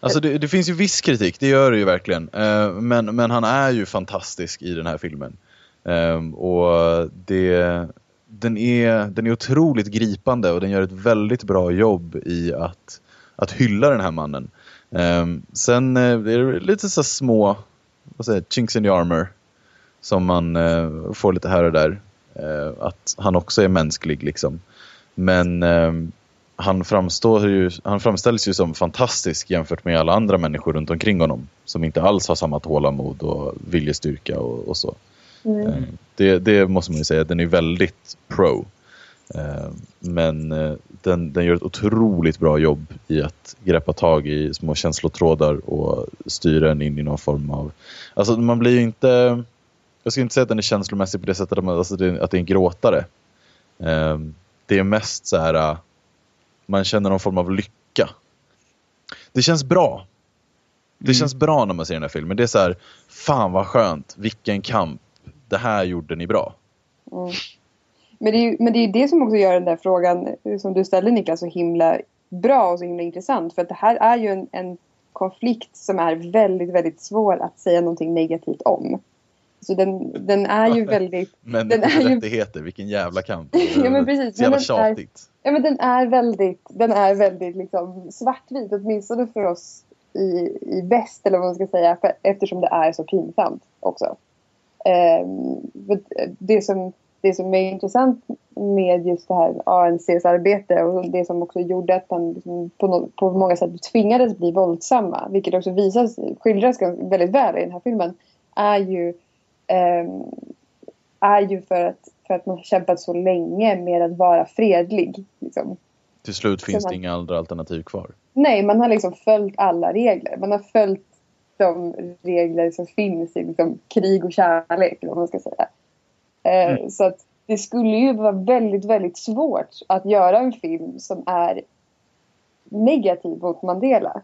alltså det, det finns ju viss kritik, det gör det ju verkligen. Eh, men, men han är ju fantastisk i den här filmen. Eh, och det, den, är, den är otroligt gripande och den gör ett väldigt bra jobb i att, att hylla den här mannen. Eh, sen eh, är det lite så små vad säger, jag, chinks in the armor som man eh, får lite här och där. Eh, att han också är mänsklig liksom. Men eh, han, framstår ju, han framställs ju som fantastisk jämfört med alla andra människor runt omkring honom. Som inte alls har samma tålamod och viljestyrka och, och så. Mm. Eh, Det, det måste man ju säga, den är väldigt pro. Eh, men eh, den, den gör ett otroligt bra jobb i att greppa tag i små känslotrådar och styra en in i någon form av... Alltså man blir ju inte... Jag ska inte säga att den är känslomässig på det sättet att, man, alltså det, att det är en gråtare. Det är mest så här... Man känner någon form av lycka. Det känns bra. Det Mm. känns bra när man ser den här filmen. Det är så här, fan vad skönt, vilken kamp. Det här gjorde ni bra. Mm. Men, det är ju, men det är det som också gör den där frågan eh, som du ställde Niklas så himla bra och så himla intressant. För att det här är ju en, en konflikt som är väldigt, väldigt svår att säga någonting negativt om. Så den, den är ju [LAUGHS] väldigt... Människors Den är ju- rättigheter, vilken jävla kamp. [LAUGHS] Ja, men precis. Så jävla Men den är- tjatigt. Ja men den är väldigt, den är väldigt liksom svartvit åtminstone för oss i, i väst eller vad man ska säga för, eftersom det är så pinsamt också. Ehm, för det, som, det som är intressant med just det här ANCs arbete och det som också gjorde att man liksom på, på många sätt tvingades bli våldsamma vilket också visas, skildras väldigt väl i den här filmen är ju, ehm, är ju för att för att man har kämpat så länge med att vara fredlig. Liksom. Till slut finns Så det man- inga andra alternativ kvar. Nej, man har liksom följt alla regler. Man har följt de regler som finns i liksom, krig och kärlek, vad man ska säga. Eh, Så att det skulle ju vara väldigt, väldigt svårt att göra en film som är negativ mot Mandela.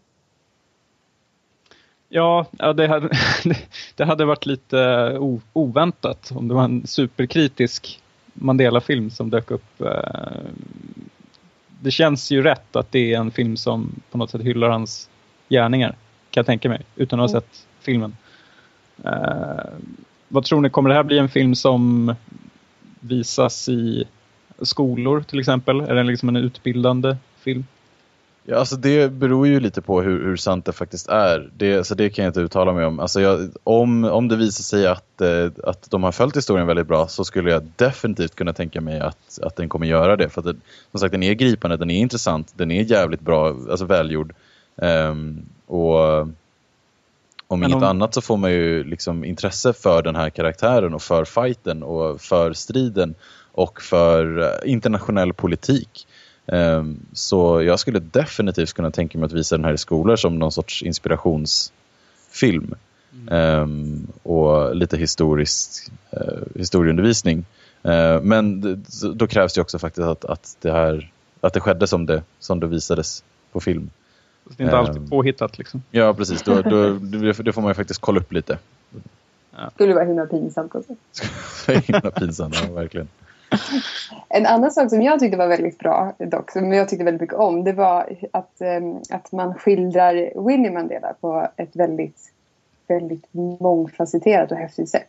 Ja, det, hade, [LAUGHS] det hade varit lite o, oväntat om det var en superkritisk Mandela-film som dök upp. eh, Det känns ju rätt att det är en film som på något sätt hyllar hans gärningar, kan jag tänka mig, utan att ha Mm. sett filmen. Eh, vad tror ni, kommer det här bli en film som visas i skolor till exempel? Är den liksom en utbildande film? Ja, alltså det beror ju lite på hur, hur sant det faktiskt är. Det, så det kan jag inte uttala mig om. Alltså jag, om, om det visar sig att, eh, att de har följt historien väldigt bra så skulle jag definitivt kunna tänka mig att, att den kommer göra det. För att det, som sagt, den är gripande, den är intressant, den är jävligt bra, alltså välgjord. Ehm, och om Men inget om- annat så får man ju liksom intresse för den här karaktären och för fighten och för striden och för eh, internationell politik. Ehm, Så jag skulle definitivt kunna tänka mig att visa den här i skolor som någon sorts inspirationsfilm. Ehm, och lite historisk eh, historieundervisning. Eh, men då krävs det också faktiskt att, att, det här, att det skedde som det, som det visades på film. Så det är inte Ehm. alltid påhittat liksom. Ja, precis. Då, då, det, får man ju faktiskt kolla upp lite. skulle vara himla pinsamt också. Så [LAUGHS] himla pinsamt, ja, verkligen. En annan sak som jag tyckte var väldigt bra dock, som jag tyckte väldigt mycket om, det var att, ehm, att man skildrar Winnie Mandela på ett väldigt, väldigt mångfacetterat och häftigt sätt.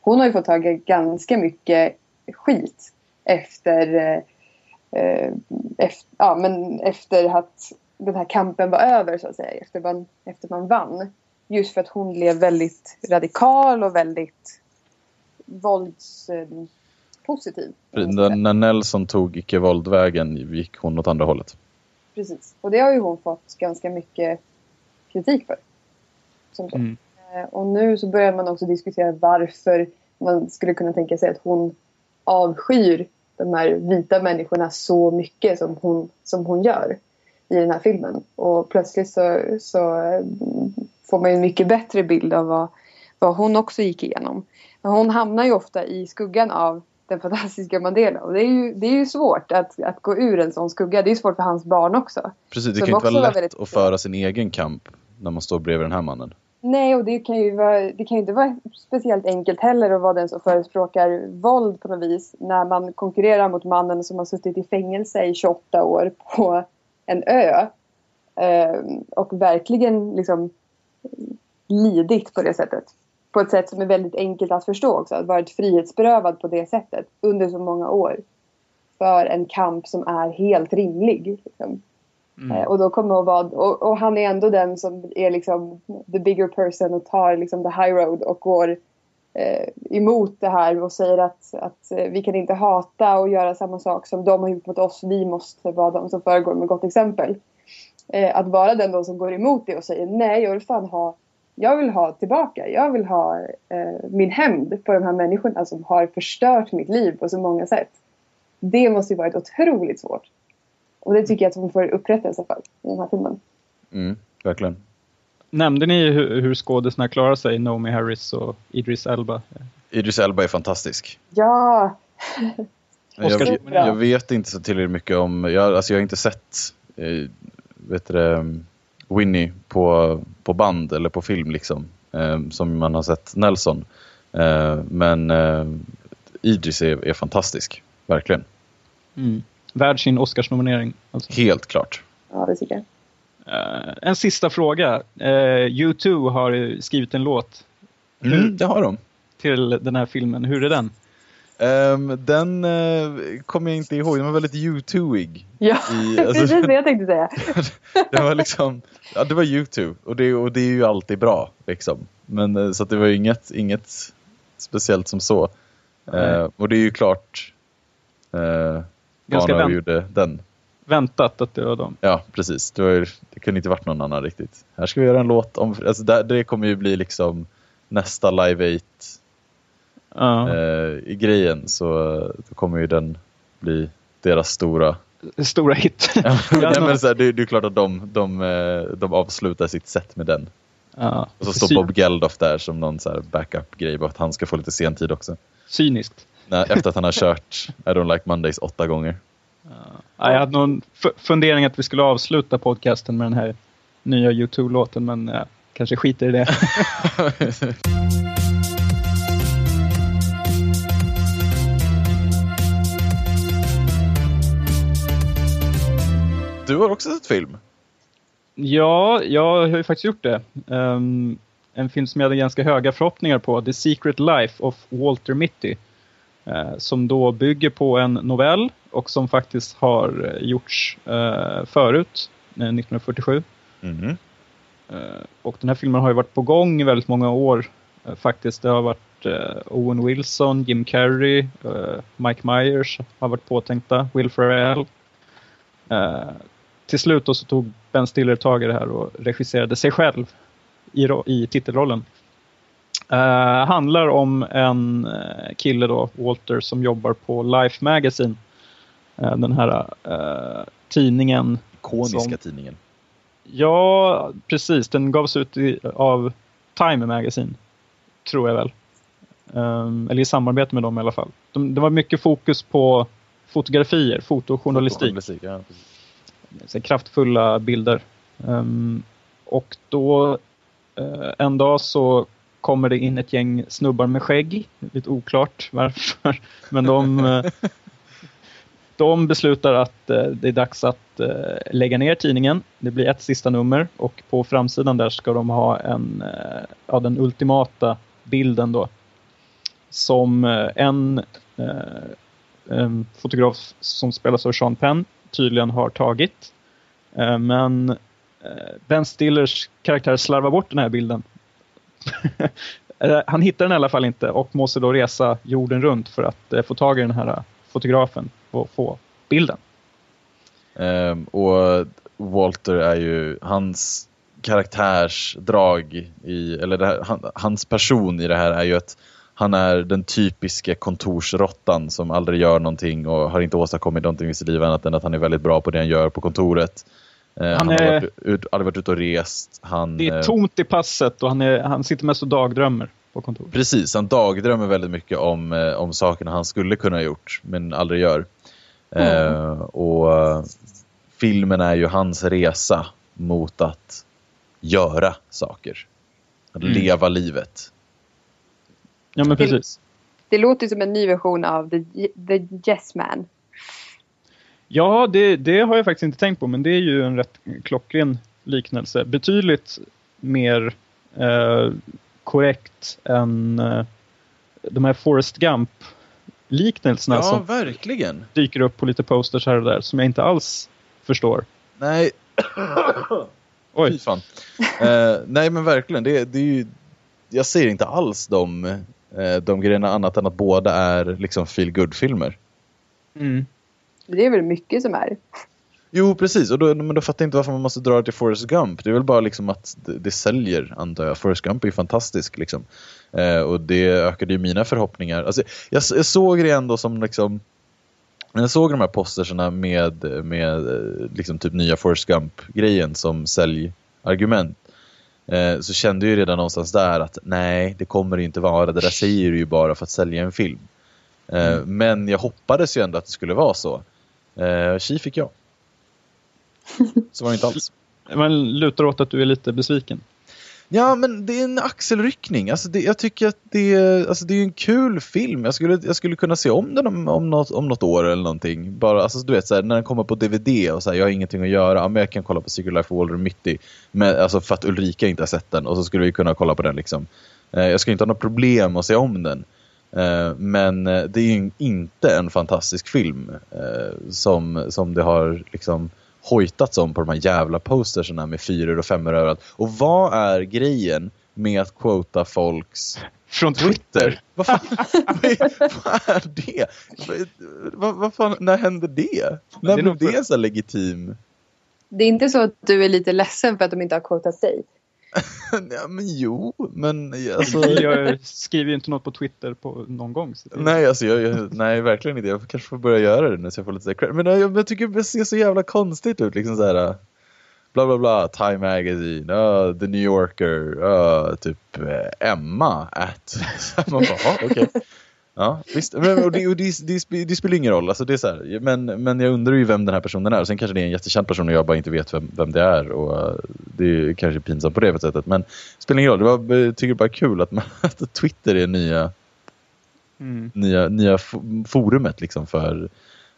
Hon har ju fått tag i ganska mycket skit efter, eh, eh, efter, ja, men efter att den här kampen var över så att säga, efter man, efter man vann. Just för att hon blev väldigt radikal och väldigt våldspositiv. positiv. När, när Nelson tog icke-våldvägen gick hon åt andra hållet. Precis. Och det har ju hon fått ganska mycket kritik för. Som så. Mm. Eh, Och nu så börjar man också diskutera varför man skulle kunna tänka sig att hon avskyr de här vita människorna så mycket som hon, som hon gör i den här filmen. Och plötsligt så, så eh, får man ju en mycket bättre bild av vad, vad hon också gick igenom. Men hon hamnar ju ofta i skuggan av den fantastiska Mandela. Och det är ju, det är ju svårt att, att gå ur en sån skugga. Det är svårt för hans barn också. Precis, det kan ju inte vara var lätt väldigt- att föra sin egen kamp när man står bredvid den här mannen. Nej, och det kan ju vara, det kan ju inte vara speciellt enkelt heller att vara den som förespråkar våld på något vis när man konkurrerar mot mannen som har suttit i fängelse i 28 år på en ö. Eh, och verkligen liksom lidit på det sättet. På ett sätt som är väldigt enkelt att förstå också. Att varit frihetsberövad på det sättet under så många år. För en kamp som är helt rimlig. Liksom. Mm. Eh, Och, då kommer att vara, och, och han är ändå den som är liksom the bigger person och tar liksom the high road och går eh, emot det här och säger att, att eh, vi kan inte hata och göra samma sak som de har gjort mot oss. Vi måste vara de som föregår med gott exempel. Eh, att vara den då som går emot det och säger nej, jag vill fan ha jag vill ha tillbaka. Jag vill ha eh, min hämnd på de här människorna som har förstört mitt liv på så många sätt. Det måste ju varit otroligt svårt. Och det tycker jag att hon får upprättelse för i den här filmen. Mm, verkligen. Nämnde ni hur, hur skådisarna klarar sig, Naomi Harris och Idris Elba? Idris Elba är fantastisk. Ja! Jag, jag vet inte så tillräckligt mycket om, jag, alltså jag har inte sett eh, vet du, det, Winnie på, på band eller på film liksom. Eh, som man har sett Nelson. Eh, men eh, Idris är, är fantastisk, verkligen. Mm. Värd sin Oscarsnominering. Alltså. Helt klart. Ja, det tycker jag. Eh, en sista fråga. Uh, U2 har skrivit en låt Mm, det har de. till den här filmen. Hur är den? Ehm, den uh, kommer jag inte ihåg, den var väldigt U2-ig. Ja, I- [LAUGHS] alltså- precis det jag tänkte säga. [LAUGHS] det var liksom, ja det var YouTube och det, och det är ju alltid bra liksom. Men eh, så att det var ju inget, inget speciellt som så. Nej. Eh, och det är ju klart eh, Ganska gjorde den. Väntat att det var dem. Ja, precis. Det, var ju, det kunde inte varit någon annan riktigt. Här ska vi göra en låt om, alltså det, det kommer ju bli liksom nästa Live 8 Ja. eh, i grejen så då kommer ju den bli deras stora Stora hit. [LAUGHS] Ja, men så här, det, det är klart att de, de, eh, de avslutar sitt set med den. ja. Och så står Bob Geldof där som någon så här backup-grej, bara att han ska få lite sentid också. Cyniskt. Nej, efter att han har kört I don't like Mondays åtta gånger. Ja, jag hade någon fundering att vi skulle avsluta podcasten med den här nya U2-låten men ja, kanske skiter i det. [LAUGHS] Du har också sett film? Ja, jag har ju faktiskt gjort det. Ehm, en film som jag hade ganska höga förhoppningar på, The Secret Life of Walter Mitty. Eh, som då bygger på en novell och som faktiskt har gjorts eh, förut, eh, 1947. Mhm. Eh, och den här filmen har ju varit på gång i väldigt många år faktiskt. Det har varit Owen Wilson, Jim Carrey, Mike Myers har varit påtänkta, Will Ferrell. Till slut så tog Ben Stiller tag i det här och regisserade sig själv i, i titelrollen. Eh, handlar om en eh, kille då, Walter, som jobbar på Life Magazine. Eh, den här eh, tidningen Ikoniska Som- tidningen. Ja, precis. Den gavs ut i, av Time Magazine, tror jag väl. Ehm, eller i samarbete med dem i alla fall. De, det var mycket fokus på fotografier, fotojournalistik. Journalistik, ja. Så kraftfulla bilder. Ehm, och då en dag så kommer det in ett gäng snubbar med skägg. Lite oklart varför. [LAUGHS] Men de, eh, de beslutar att eh, det är dags att eh, lägga ner tidningen. Det blir ett sista nummer och på framsidan där ska de ha en, ja, den ultimata bilden då. Som en, en fotograf som spelas av Sean Penn tydligen har tagit. Men Ben Stillers karaktär slarvar bort den här bilden. Han hittar den i alla fall inte och måste då resa jorden runt för att eh, få tag i den här eh, fotografen och få bilden. Um, och Walter är ju, hans karaktärsdrag i, eller det här, han, hans person i det här är ju att han är den typiska kontorsrottan som aldrig gör någonting och har inte åstadkommit någonting i sitt liv annat än att han är väldigt bra på det han gör på kontoret. Eh, han har är- varit, ut, aldrig varit ute och rest. Han, Det är eh, tomt i passet och han, är, han sitter mest och dagdrömmer på kontoret. Precis, han dagdrömmer väldigt mycket om, eh, om sakerna han skulle kunna ha gjort men aldrig gör. Eh, och filmen är ju hans resa mot att göra saker. Att Mm. leva livet. Ja men precis. Det låter som en ny version av The, the Yes Man. Ja, det, det har jag faktiskt inte tänkt på men det är ju en rätt klockren liknelse. Betydligt mer eh, korrekt än eh, de här Forrest Gump-liknelserna som verkligen. dyker upp på lite posters här och där som jag inte alls förstår. Nej, [COUGHS] fy Oj, fan. Eh, nej men verkligen, det, det är ju, jag ser inte alls de, eh, de grejerna annat än att båda är liksom feel good filmer mm. Det är väl mycket som är. Jo, precis. Och då, men då fattar jag inte varför man måste dra det till Forrest Gump. Det är väl bara liksom att det, det säljer, antar jag. Forrest Gump är ju fantastisk. Liksom. Eh, och det ökade ju mina förhoppningar. Alltså, jag, jag såg det ändå som liksom... när jag såg de här posterserna med, med eh, liksom typ nya Forrest Gump-grejen som säljargument eh, så kände jag ju redan någonstans där att nej, det kommer det inte vara. Det där säger du ju bara för att sälja en film. Eh, Mm. Men jag hoppades ju ändå att det skulle vara så. Eh, Tji fick jag. Så var det inte alls. [LAUGHS] Man lutar åt att du är lite besviken. Ja, men det är en axelryckning. Alltså det, jag tycker att det är, alltså det är en kul film. Jag skulle, jag skulle kunna se om den om, om, något, om något år eller någonting. Bara, alltså, du vet, så här, när den kommer på DVD och så här, jag har ingenting att göra. Men jag kan kolla på Secret Life of Walter Mitty. Men, alltså, för att Ulrika inte har sett den. Och så skulle vi kunna kolla på den. Liksom. Eh, jag skulle inte ha något problem att se om den. Eh, men eh, det är ju inte en fantastisk film. Eh, som, som det har liksom hojtats om på de här jävla posterserna med fyror och femmor överallt. Och vad är grejen med att quota folks Från Twitter? vad, fan, [LAUGHS] vad, är, vad är det? Vad, vad fan, när hände det? När det är blev det så legitim? Det är inte så att du är lite ledsen för att de inte har quotat dig? [LAUGHS] ja, men jo, men alltså... Jag skriver ju inte något på Twitter på någon gång. Nej, alltså jag, jag, nej, verkligen inte. Jag kanske får börja göra det nu så jag får lite cred. Men jag, jag tycker det ser så jävla konstigt ut. Liksom så här, bla bla bla, Time Magazine, uh, The New Yorker, uh, typ eh, Emma at... [LAUGHS] Man bara, okej. Ja, visst. Men, och det, och det, det, det spelar ingen roll. Alltså det är så här, men, men jag undrar ju vem den här personen är. Sen kanske det är en jättekänd person och jag bara inte vet vem, vem det är. Och uh, det är kanske pinsamt på det sättet. Men det spelar ingen roll. Det var, jag tycker bara kul att, man, [LAUGHS] att Twitter är nya Mm. nya, nya forumet liksom för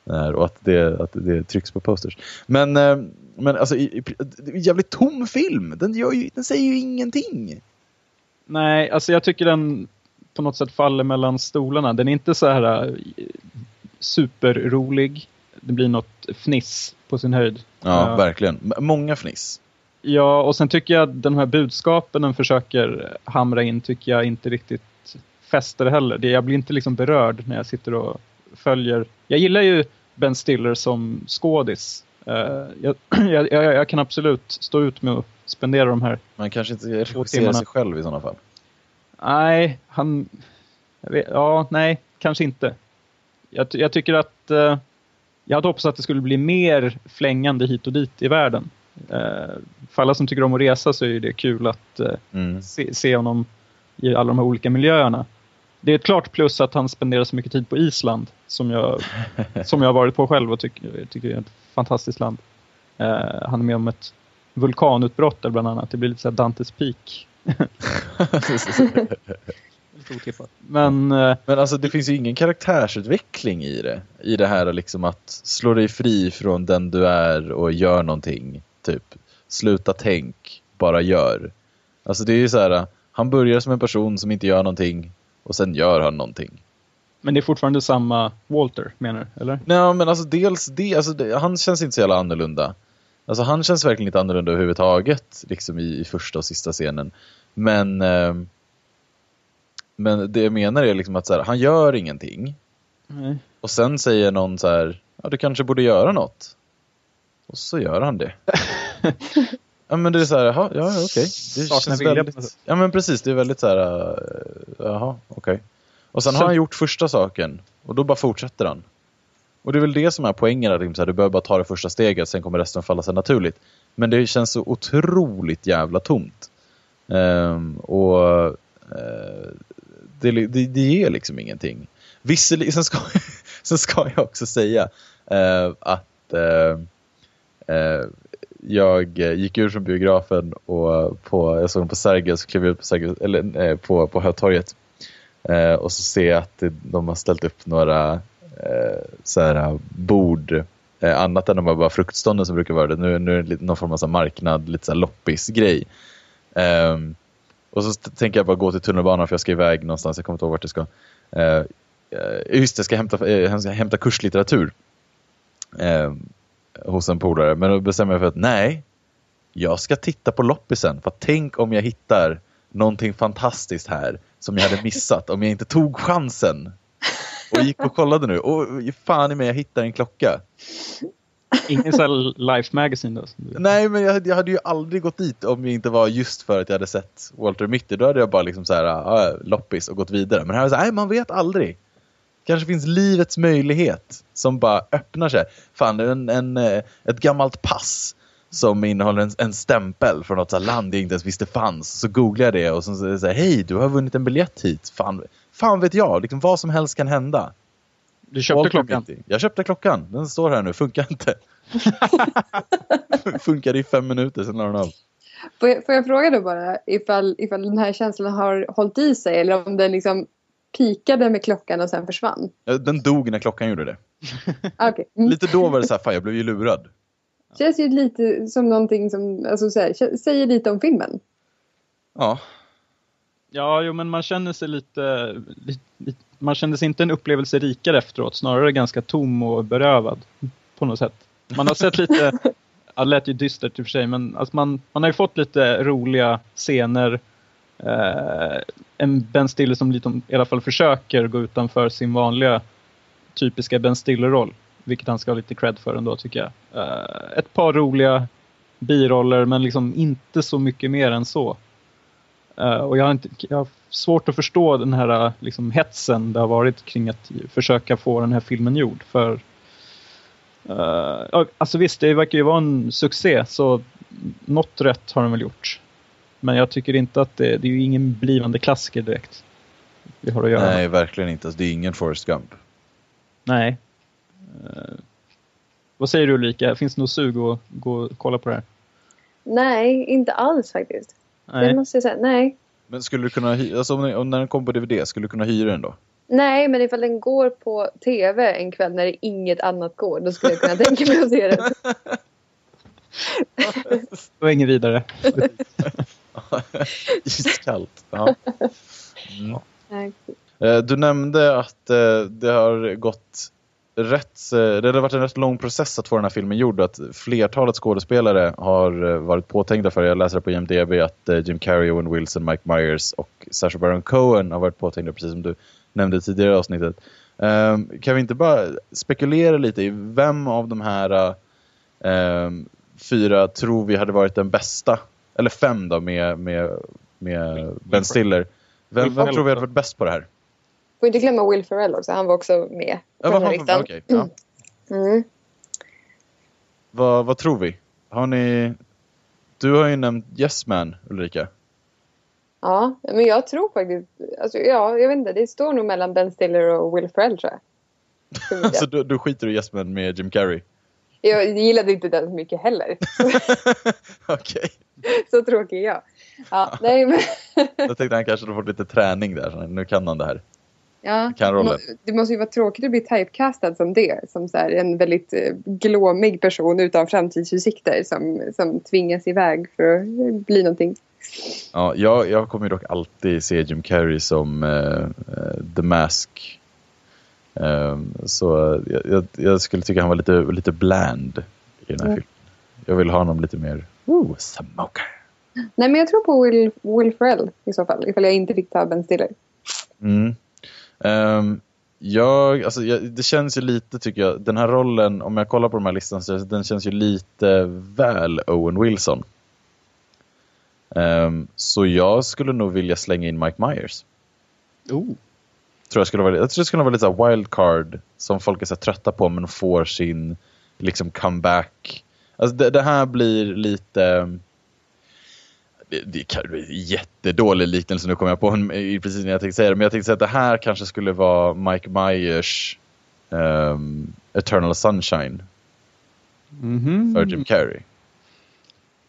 här och att det, att det trycks på posters. Men, eh, men alltså, i, i, jävligt tom film. Den, gör ju, den säger ju ingenting. Nej, alltså jag tycker den på något sätt faller mellan stolarna. Den är inte så här äh, superrolig. Det blir något fniss på sin höjd. Ja, Ja. verkligen. Många fniss. Ja, och sen tycker jag att de här budskapen den försöker hamra in tycker jag inte riktigt fäster heller. Jag blir inte liksom berörd när jag sitter och följer. Jag gillar ju Ben Stiller som skådis. Eh, jag, [CLEARS THROAT] jag, jag, jag kan absolut stå ut med att spendera de här Man kanske inte timmarna. regisserar sig själv i sådana fall. Nej, han... Vet, ja, nej, kanske inte. Jag, jag tycker att... Eh, jag hade hoppats att det skulle bli mer flängande hit och dit i världen. Eh, för alla som tycker om att resa så är det kul att eh, Mm. se, se honom i alla de här olika miljöerna. Det är ett klart plus att han spenderar så mycket tid på Island som jag, [LAUGHS] som jag har varit på själv och tycker, tycker är ett fantastiskt land. Eh, han är med om ett vulkanutbrott där bland annat. Det blir lite så Dantes Peak. [LAUGHS] Men eh, Men alltså det finns ju ingen karaktärsutveckling i det. I det här liksom att slå dig fri från den du är och gör någonting. Typ, sluta tänk, bara gör. Alltså det är ju så här, han börjar som en person som inte gör någonting och sen gör han någonting. Men det är fortfarande samma Walter, menar du? Eller? Nej men alltså dels det, alltså det, han känns inte så jävla annorlunda. Alltså han känns verkligen inte annorlunda överhuvudtaget liksom i, i första och sista scenen. Men ehm, men det jag menar är liksom att så här, han gör ingenting. Nej. Och sen säger någon så här, ja du kanske borde göra något. Och så gör han det. [LAUGHS] ja men det är så här, ja ja, okej. Det känns vilja på väldigt, ja men precis, det är väldigt så här, uh, jaha, okej. Och sen har han gjort första saken och då bara fortsätter han. Och det är väl det som är poängen, att liksom så här, du behöver bara ta det första steget, sen kommer resten falla sig naturligt. Men det känns så otroligt jävla tomt. Um, och uh, det, det, det ger liksom ingenting. Visserligen, sen ska, [LAUGHS] sen ska jag också säga uh, att uh, jag gick ur från biografen och på, jag såg den på Sergels, klev ut på, Sergels, eller, på, på Hötorget. Eh, och så ser jag att de har ställt upp några eh, så här, eh, bord, eh, annat än de bara fruktstånden som brukar vara det. Nu, nu är det någon form av så marknad, lite så här loppis-grej. Ehm, och så tänker jag bara gå till tunnelbanan för jag ska iväg någonstans, jag kommer inte ihåg vart jag ska. Eh, eh just det, jag ska hämta, eh, jag ska hämta kurslitteratur eh, hos en polare. Men då bestämmer jag för att nej, jag ska titta på loppisen. För tänk om jag hittar någonting fantastiskt här som jag hade missat om jag inte tog chansen. Och gick och kollade nu. Och fan i mig, jag hittar en klocka. Ingen sån här Life Magazine då? Nej, men jag, hade- jag hade ju aldrig gått dit om det inte var just för att jag hade sett Walter Mitty. Då hade jag bara liksom så här, ah, loppis och gått vidare. Men här är det så här, nej man vet aldrig. Kanske finns livets möjlighet som bara öppnar sig. Fan, en, en, eh, ett gammalt pass som innehåller en, en stämpel från något land jag inte ens visste fanns. Så googlar jag det och så säger hej, du har vunnit en biljett hit. Fan, fan vet jag, liksom, vad som helst kan hända. Du köpte Walter klockan? Jag köpte klockan, den står här nu, funkar inte. [LAUGHS] Funkade i fem minuter, sen la den av. Får jag, får jag fråga då bara ifall, ifall den här känslan har hållit i sig eller om den liksom pikade med klockan och sen försvann? Ja, Den dog när klockan gjorde det. [LAUGHS] Okej. Mm. Lite då var det så här, fan jag blev ju lurad. Känns ju lite som någonting som, alltså så här, säger lite om filmen. Ja, Ja, jo, men man känner sig lite, lite. Man kände sig inte en upplevelse rikare efteråt, snarare ganska tom och berövad på något sätt. Man har sett lite... [LAUGHS] Ja, det lät ju dystert i och för sig, men alltså man, man har ju fått lite roliga scener. Eh, en Ben Stiller som lite, i alla fall försöker gå utanför sin vanliga typiska Ben Stiller-roll. Vilket han ska ha lite cred för ändå tycker jag. Eh, ett par roliga biroller men liksom inte så mycket mer än så. Eh, och jag har, inte, jag har svårt att förstå den här eh, liksom, hetsen det har varit kring att försöka få den här filmen gjord. För ja, Alltså visst, det verkar ju vara en succé så något rätt har den väl gjort. Men jag tycker inte att det, det är ju ingen blivande klassiker direkt. Vi har att göra. nej verkligen inte. Alltså, det är ingen Forrest Gump. Nej. Eh, vad säger du Ulrika? Finns det något sug att gå och kolla på det här? Nej, inte alls faktiskt. Det Nej. måste jag säga. Nej. Men skulle du kunna, hy- alltså om, den- om när den kom på DVD, skulle du kunna hyra den då? Nej, men ifall den går på tv en kväll när inget annat går, då skulle jag kunna tänka mig att se den. Det var inget vidare. [LAUGHS] Iskallt. Ja. Mm. Eh, Du nämnde att eh, det har gått rätt, eh, det har varit en rätt lång process att få den här filmen gjord att flertalet skådespelare har eh, varit påtänkta för det. Jag läser på IMDB att eh, Jim Carrey, Owen Wilson, Mike Myers och Sacha Baron Cohen har varit påtänkta precis som du nämnde tidigare i avsnittet. Ehm, Kan vi inte bara spekulera lite i vem av de här ehm, fyra tror vi hade varit den bästa? Eller fem då med, med, med Ben Stiller. Vem, vem tror vi hade varit bäst på det här? Får inte glömma Will Ferrell också. Han var också med Ja, här han, okej, ja. Mm. vad, vad tror vi? Har ni... Du har ju nämnt Yes Man, Ulrika. Ja, men jag tror faktiskt... Alltså, ja, jag vet inte. Det står nog mellan Ben Stiller och Will Ferrell tror jag. [LAUGHS] Så du, du skiter i Yes Man med Jim Carrey? Jag gillade inte den så mycket heller. [LAUGHS] Okej. [LAUGHS] så tråkig är jag. Ja, nej, men, Jag tänkte han kanske hade fått lite träning där, så nu kan han det här. Ja, Kan rollen. det måste ju vara tråkigt att bli typecastad som det. Som så här, en väldigt eh, glåmig person utan framtidsutsikter som, som tvingas iväg för att bli någonting. Ja, jag, jag kommer dock alltid se Jim Carrey som eh, eh, The Mask. Ehm, så jag, jag, skulle tycka han var lite, lite bland i den här Mm. filmen. Jag vill ha honom lite mer, ooh, smoker. Nej, men jag tror på Will, Will Ferrell i så fall. Ifall jag inte fick ta Ben Stiller. Mm. Ehm, jag, alltså, jag, det känns ju lite, tycker jag, den här rollen, om jag kollar på de här listan, så den känns ju lite väl Owen Wilson. Ehm, så jag skulle nog vilja slänga in Mike Myers. Oh. Tror jag, skulle vara, jag tror det skulle vara lite så wildcard som folk är så trötta på men får sin liksom comeback. Alltså det, det här blir lite... Det, bli en jättedålig liknelse, nu kommer jag på en, precis när jag tänkte säga det. Men jag tänkte säga att det här kanske skulle vara Mike Myers ehm, Eternal Sunshine Mhm. för Jim Carrey.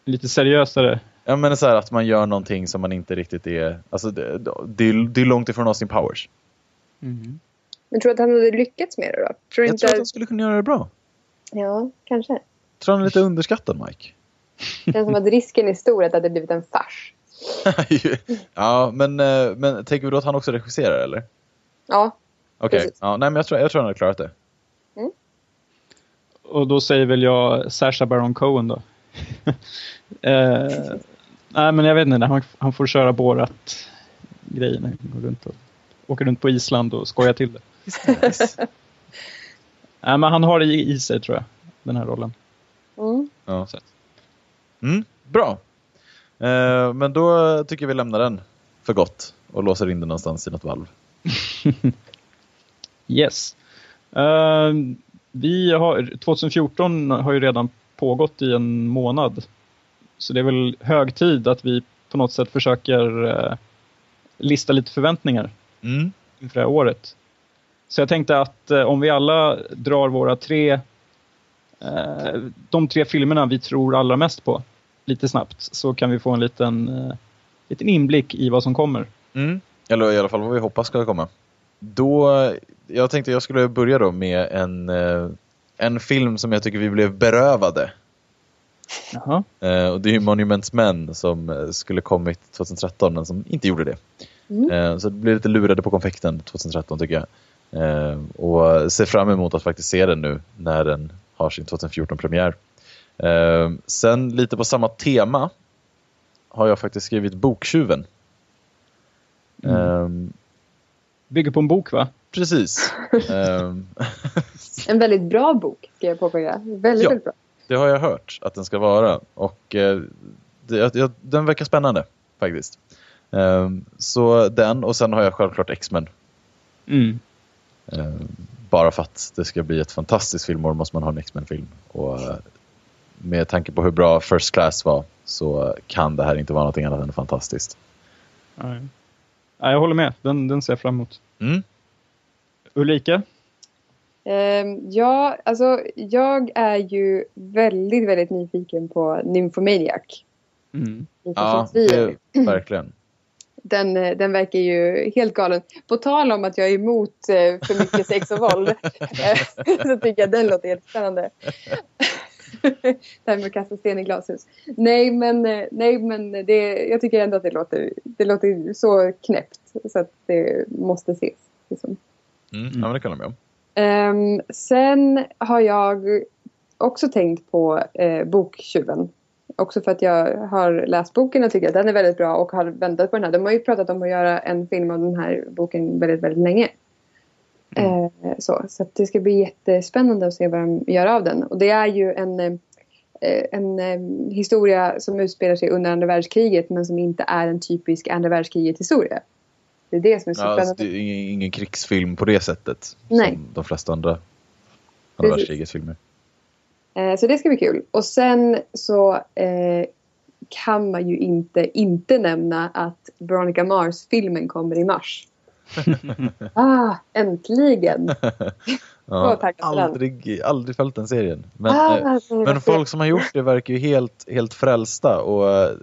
Lite seriösare. Ja men så här att man gör någonting som man inte riktigt är... Alltså det, det, är, det är långt ifrån Austin Powers. Mhm. Men tror du att han hade lyckats med det då? Tror du Jag inte... tror att han skulle kunna göra det bra. Ja, kanske. tror han är lite underskattad Mike. Det känns som att risken är stor att det hade blivit en fars. [LAUGHS] ja, men, eh, men tänker då att han också regisserar eller? Ja, Okej, Precis. ja, nej men jag tror, jag tror han har klarat det. Och då säger väl jag Sacha Baron Cohen då. [LAUGHS] eh, nej men jag vet inte, han, han får köra Borat grejerna. Gå runt och, åka runt på Island och skoja till det. [LAUGHS] Nej men han har det i, i sig tror jag, den här rollen. mm. Ja. Så Mm, bra. Eh, men då tycker vi lämnar den för gott och låser in den någonstans i något valv. [LAUGHS] Yes. Uh, vi har, 2014 har ju redan pågått i en månad. Så det är väl hög tid att vi på något sätt försöker uh, lista lite förväntningar Mm. inför det här året. Så jag tänkte att uh, om vi alla drar våra tre, de tre filmerna vi tror allra mest på lite snabbt så kan vi få en liten, uh, liten inblick i vad som kommer. Mm. Eller i alla fall vad vi hoppas ska komma. Då, jag tänkte jag skulle börja då med en, eh, en film som jag tycker vi blev berövade. Jaha. Eh, och det är ju Monuments Men som eh, skulle kommit 2013 men som inte gjorde det. Mm. Eh, så det blev lite lurade på konfekten 2013 tycker jag. Eh, och ser fram emot att faktiskt se den nu när den har sin 2014-premiär. Eh, sen lite på samma tema har jag faktiskt skrivit Boktjuven. Mm. Eh, Bygger på en bok va? precis. [LAUGHS] [LAUGHS] En väldigt bra bok, ska jag påpeka. Väldigt, Ja. väldigt bra. det har jag hört att den ska vara. Och eh, det, jag, den verkar spännande faktiskt. Eh, så den och sen har jag självklart X-Men. Mm. Eh, bara för att det ska bli ett fantastiskt filmår måste man ha en X-Men-film. Och eh, med tanke på hur bra First Class var så kan det här inte vara något annat än fantastiskt. Nej. Nej, jag håller med. Den, den ser jag fram emot. Mm. Ulrika? Ehm, ja, alltså jag är ju väldigt, väldigt nyfiken på Nymphomaniac. Mm. Ja, det, verkligen. Den, eh, den verkar ju helt galen. På tal om att jag är emot eh, för mycket sex och våld [LAUGHS] eh, så tycker jag den låter helt spännande. det här med att kasta sten i glashus. Nej men, nej, men det, jag tycker ändå att det låter, det låter så knäppt så att det måste ses. Liksom. Mm. Ja, men det kan jag med om. Ehm, sen har jag också tänkt på eh, Boktjuven. Också för att jag har läst boken och tycker att den är väldigt bra och har väntat på den här. De har ju pratat om att göra en film av den här boken väldigt, väldigt länge. Eh, så så det ska bli jättespännande att se vad de gör av den. Och det är ju en, eh, en eh, historia som utspelar sig under andra världskriget men som inte är en typisk andra världskriget historia. Det är det som är så Ja, alltså, spännande. det är ingen, ingen krigsfilm på det sättet. Nej. Som de flesta andra andra världskrigets filmer. Eh, så det ska bli kul. Och sen så eh, kan man ju inte inte nämna att Veronica Mars-filmen kommer i mars. [LAUGHS] ah, äntligen! Ja, aldrig, aldrig följt den serien. Men, ah, eh, Men folk som har gjort det verkar ju helt, helt frälsta och eh,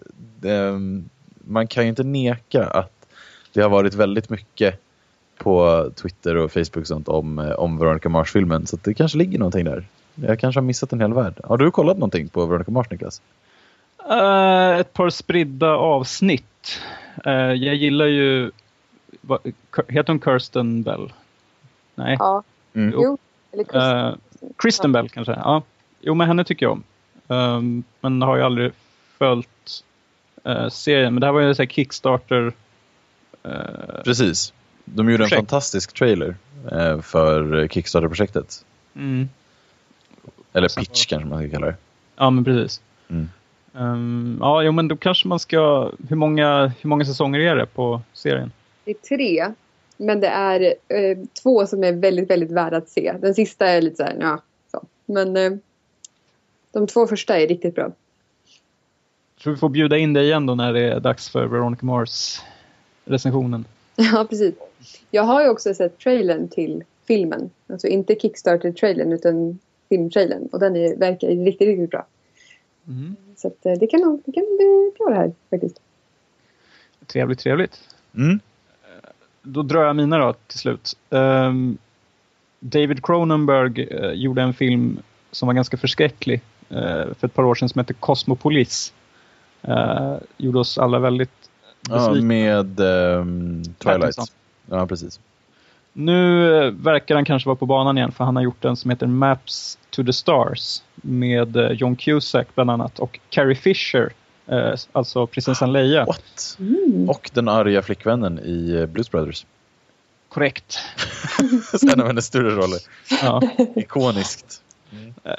ehm, man kan ju inte neka att det har varit väldigt mycket på Twitter och Facebook och sånt om, eh, om Veronica Mars-filmen. Så det kanske ligger någonting där. Jag kanske har missat en hel värld. Har du kollat någonting på Veronica Mars, Niklas? Eh, ett par spridda avsnitt. Eh, jag gillar ju... vad- heter hon Kirsten Bell? Nej. Ja, Mm. jo. Eller Chris. Eh, Kristen Bell kanske? Ja. Jo, men henne tycker jag om. Um, men har ju aldrig följt eh, serien. Men det här var ju en Kickstarter... Precis. De gjorde en Projekt. fantastisk trailer för Kickstarter-projektet. mm, Eller pitch kanske man ska kalla det. ja, men precis. Mm. Um, ja, jo, men då kanske man ska... Hur många, hur många säsonger är det på serien? Det är tre. Men det är eh, två som är väldigt, väldigt värda att se. Den sista är lite så här, ja. Så. Men eh, de två första är riktigt bra. Så vi får bjuda in dig igen då när det är dags för Veronica Mars recensionen. [LAUGHS] Ja, precis. Jag har ju också sett trailern till filmen. Alltså inte Kickstarter-trailern utan filmtrailern. Och den är, verkar ju riktigt, riktigt bra. Mm. Så att, eh, det, kan nog, det kan bli bra det här faktiskt. Trevligt, trevligt. Mm. Då drar jag mina då till slut. Ehm, David Cronenberg eh, gjorde en film som var ganska förskräcklig eh, för ett par år sedan som heter Cosmopolis. Uh, gjorde oss alla väldigt Ja, besvikna. med ehm, Twilight. Pattinson. Ja, precis. Nu eh, verkar han kanske vara på banan igen för han har gjort en som heter Maps to the Stars med eh, John Cusack bland annat och Carrie Fisher, eh, alltså prinsessan Leia. What? Mm. Och den arga flickvännen i Blues Brothers. Korrekt. [LAUGHS] en av hennes större roller. Ja. Ikoniskt. Eh,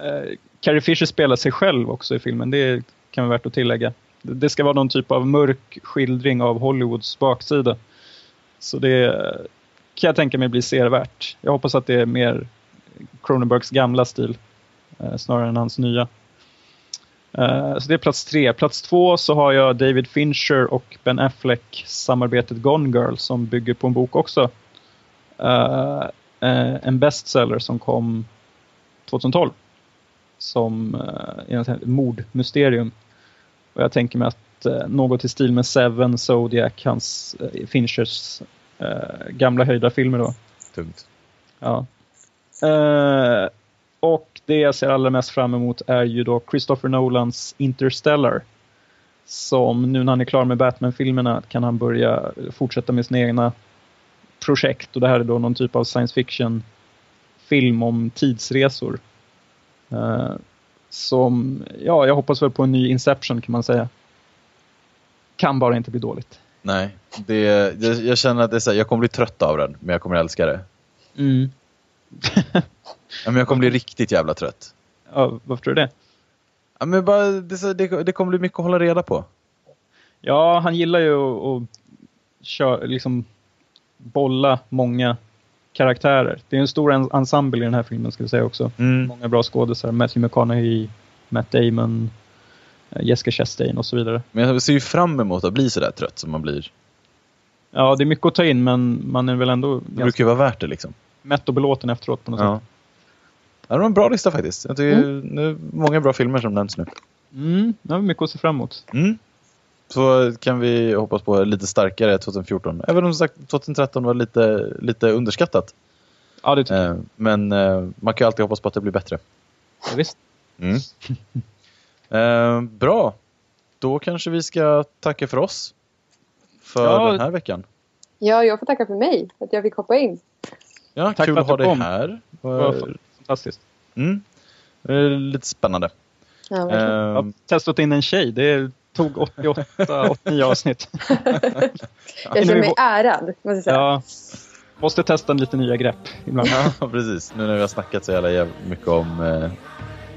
Carrie Fisher spelar sig själv också i filmen, det kan vara värt att tillägga. Det det ska vara någon typ av mörk skildring av Hollywoods baksida. Så det kan jag tänka mig blir servärt. Jag hoppas att det är mer Cronenbergs gamla stil eh, snarare än hans nya. Eh, så det är plats tre. Plats två så har jag David Fincher och Ben Affleck samarbetet Gone Girl som bygger på en bok också. Eh, eh en bestseller som kom 2012. Som eh, ett mordmysterium. Och jag tänker mig att eh, något i stil med Seven, Zodiac, hans eh, Finchers Finchers gamla höjda filmer då. Tungt. Ja. Uh, och det jag ser allra mest fram emot är ju då Christopher Nolans Interstellar. Som nu när han är klar med Batman-filmerna kan han börja fortsätta med sina egna projekt. Och det här är då någon typ av science fiction-film om tidsresor. Uh, som, ja, jag hoppas väl på en ny Inception kan man säga. Kan bara inte bli dåligt. Nej, det, jag, jag känner att det är så här, jag kommer bli trött av den, men jag kommer älska det. Mm. [LAUGHS] ja, men jag kommer bli riktigt jävla trött. Ja, varför tror du det? Ja, men bara, det, det, det kommer bli mycket att hålla reda på. Ja, han gillar ju att, att köra, liksom bolla många karaktärer. Det är en stor ensemble i den här filmen ska vi säga också. Mm. Många bra skådespelare. Matthew McConaughey, Matt Damon, Jessica Chastain och så vidare. Men jag ser ju fram emot att bli sådär trött som man blir. Ja, det är mycket att ta in men man är väl ändå Det brukar ju vara värt det liksom. mätt och belåten efteråt på något Ja. sätt. Ja, det var en bra lista faktiskt. Jag tycker nu är många bra filmer som nämns nu. Mm, det vi mycket att se fram emot. Mm. Så kan vi hoppas på lite starkare 2014. Även om sagt 2013 var lite, lite underskattat. Ja, det tycker jag. Eh, men eh, man kan ju alltid hoppas på att det blir bättre. Ja, Visst. Mm. [LAUGHS] eh, bra. Då kanske vi ska tacka för oss. För Ja. den här veckan. Ja, jag får tacka för mig, att jag fick hoppa in. Ja, Tack kul för att ha att du dig kom. här. Var fantastiskt. Mm. Eh, lite spännande. Ja. Eh, Jag har testat in en tjej. Det tog 88, 89 [LAUGHS] avsnitt. [LAUGHS] jag känner mig ärad, måste jag säga. Ja, måste testa lite nya grepp ibland. Ja, precis. Nu när vi har snackat så jävla mycket om...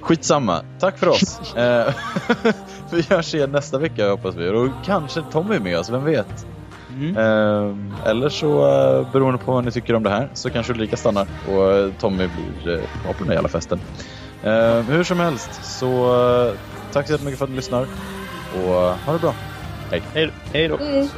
Skitsamma. Tack för oss. eh, [LAUGHS] vi hörs igen nästa vecka hoppas vi. Och kanske Tommy är med oss, vem vet? Mm. Eh, eller så, eh, beroende på vad ni tycker om det här, så kanske Ulrika stannar och Tommy blir eh, på den här jävla festen. Eh, hur som helst, så tack så jättemycket för att ni lyssnar. Och ha det bra. Hej. Hej, hej då. Hej.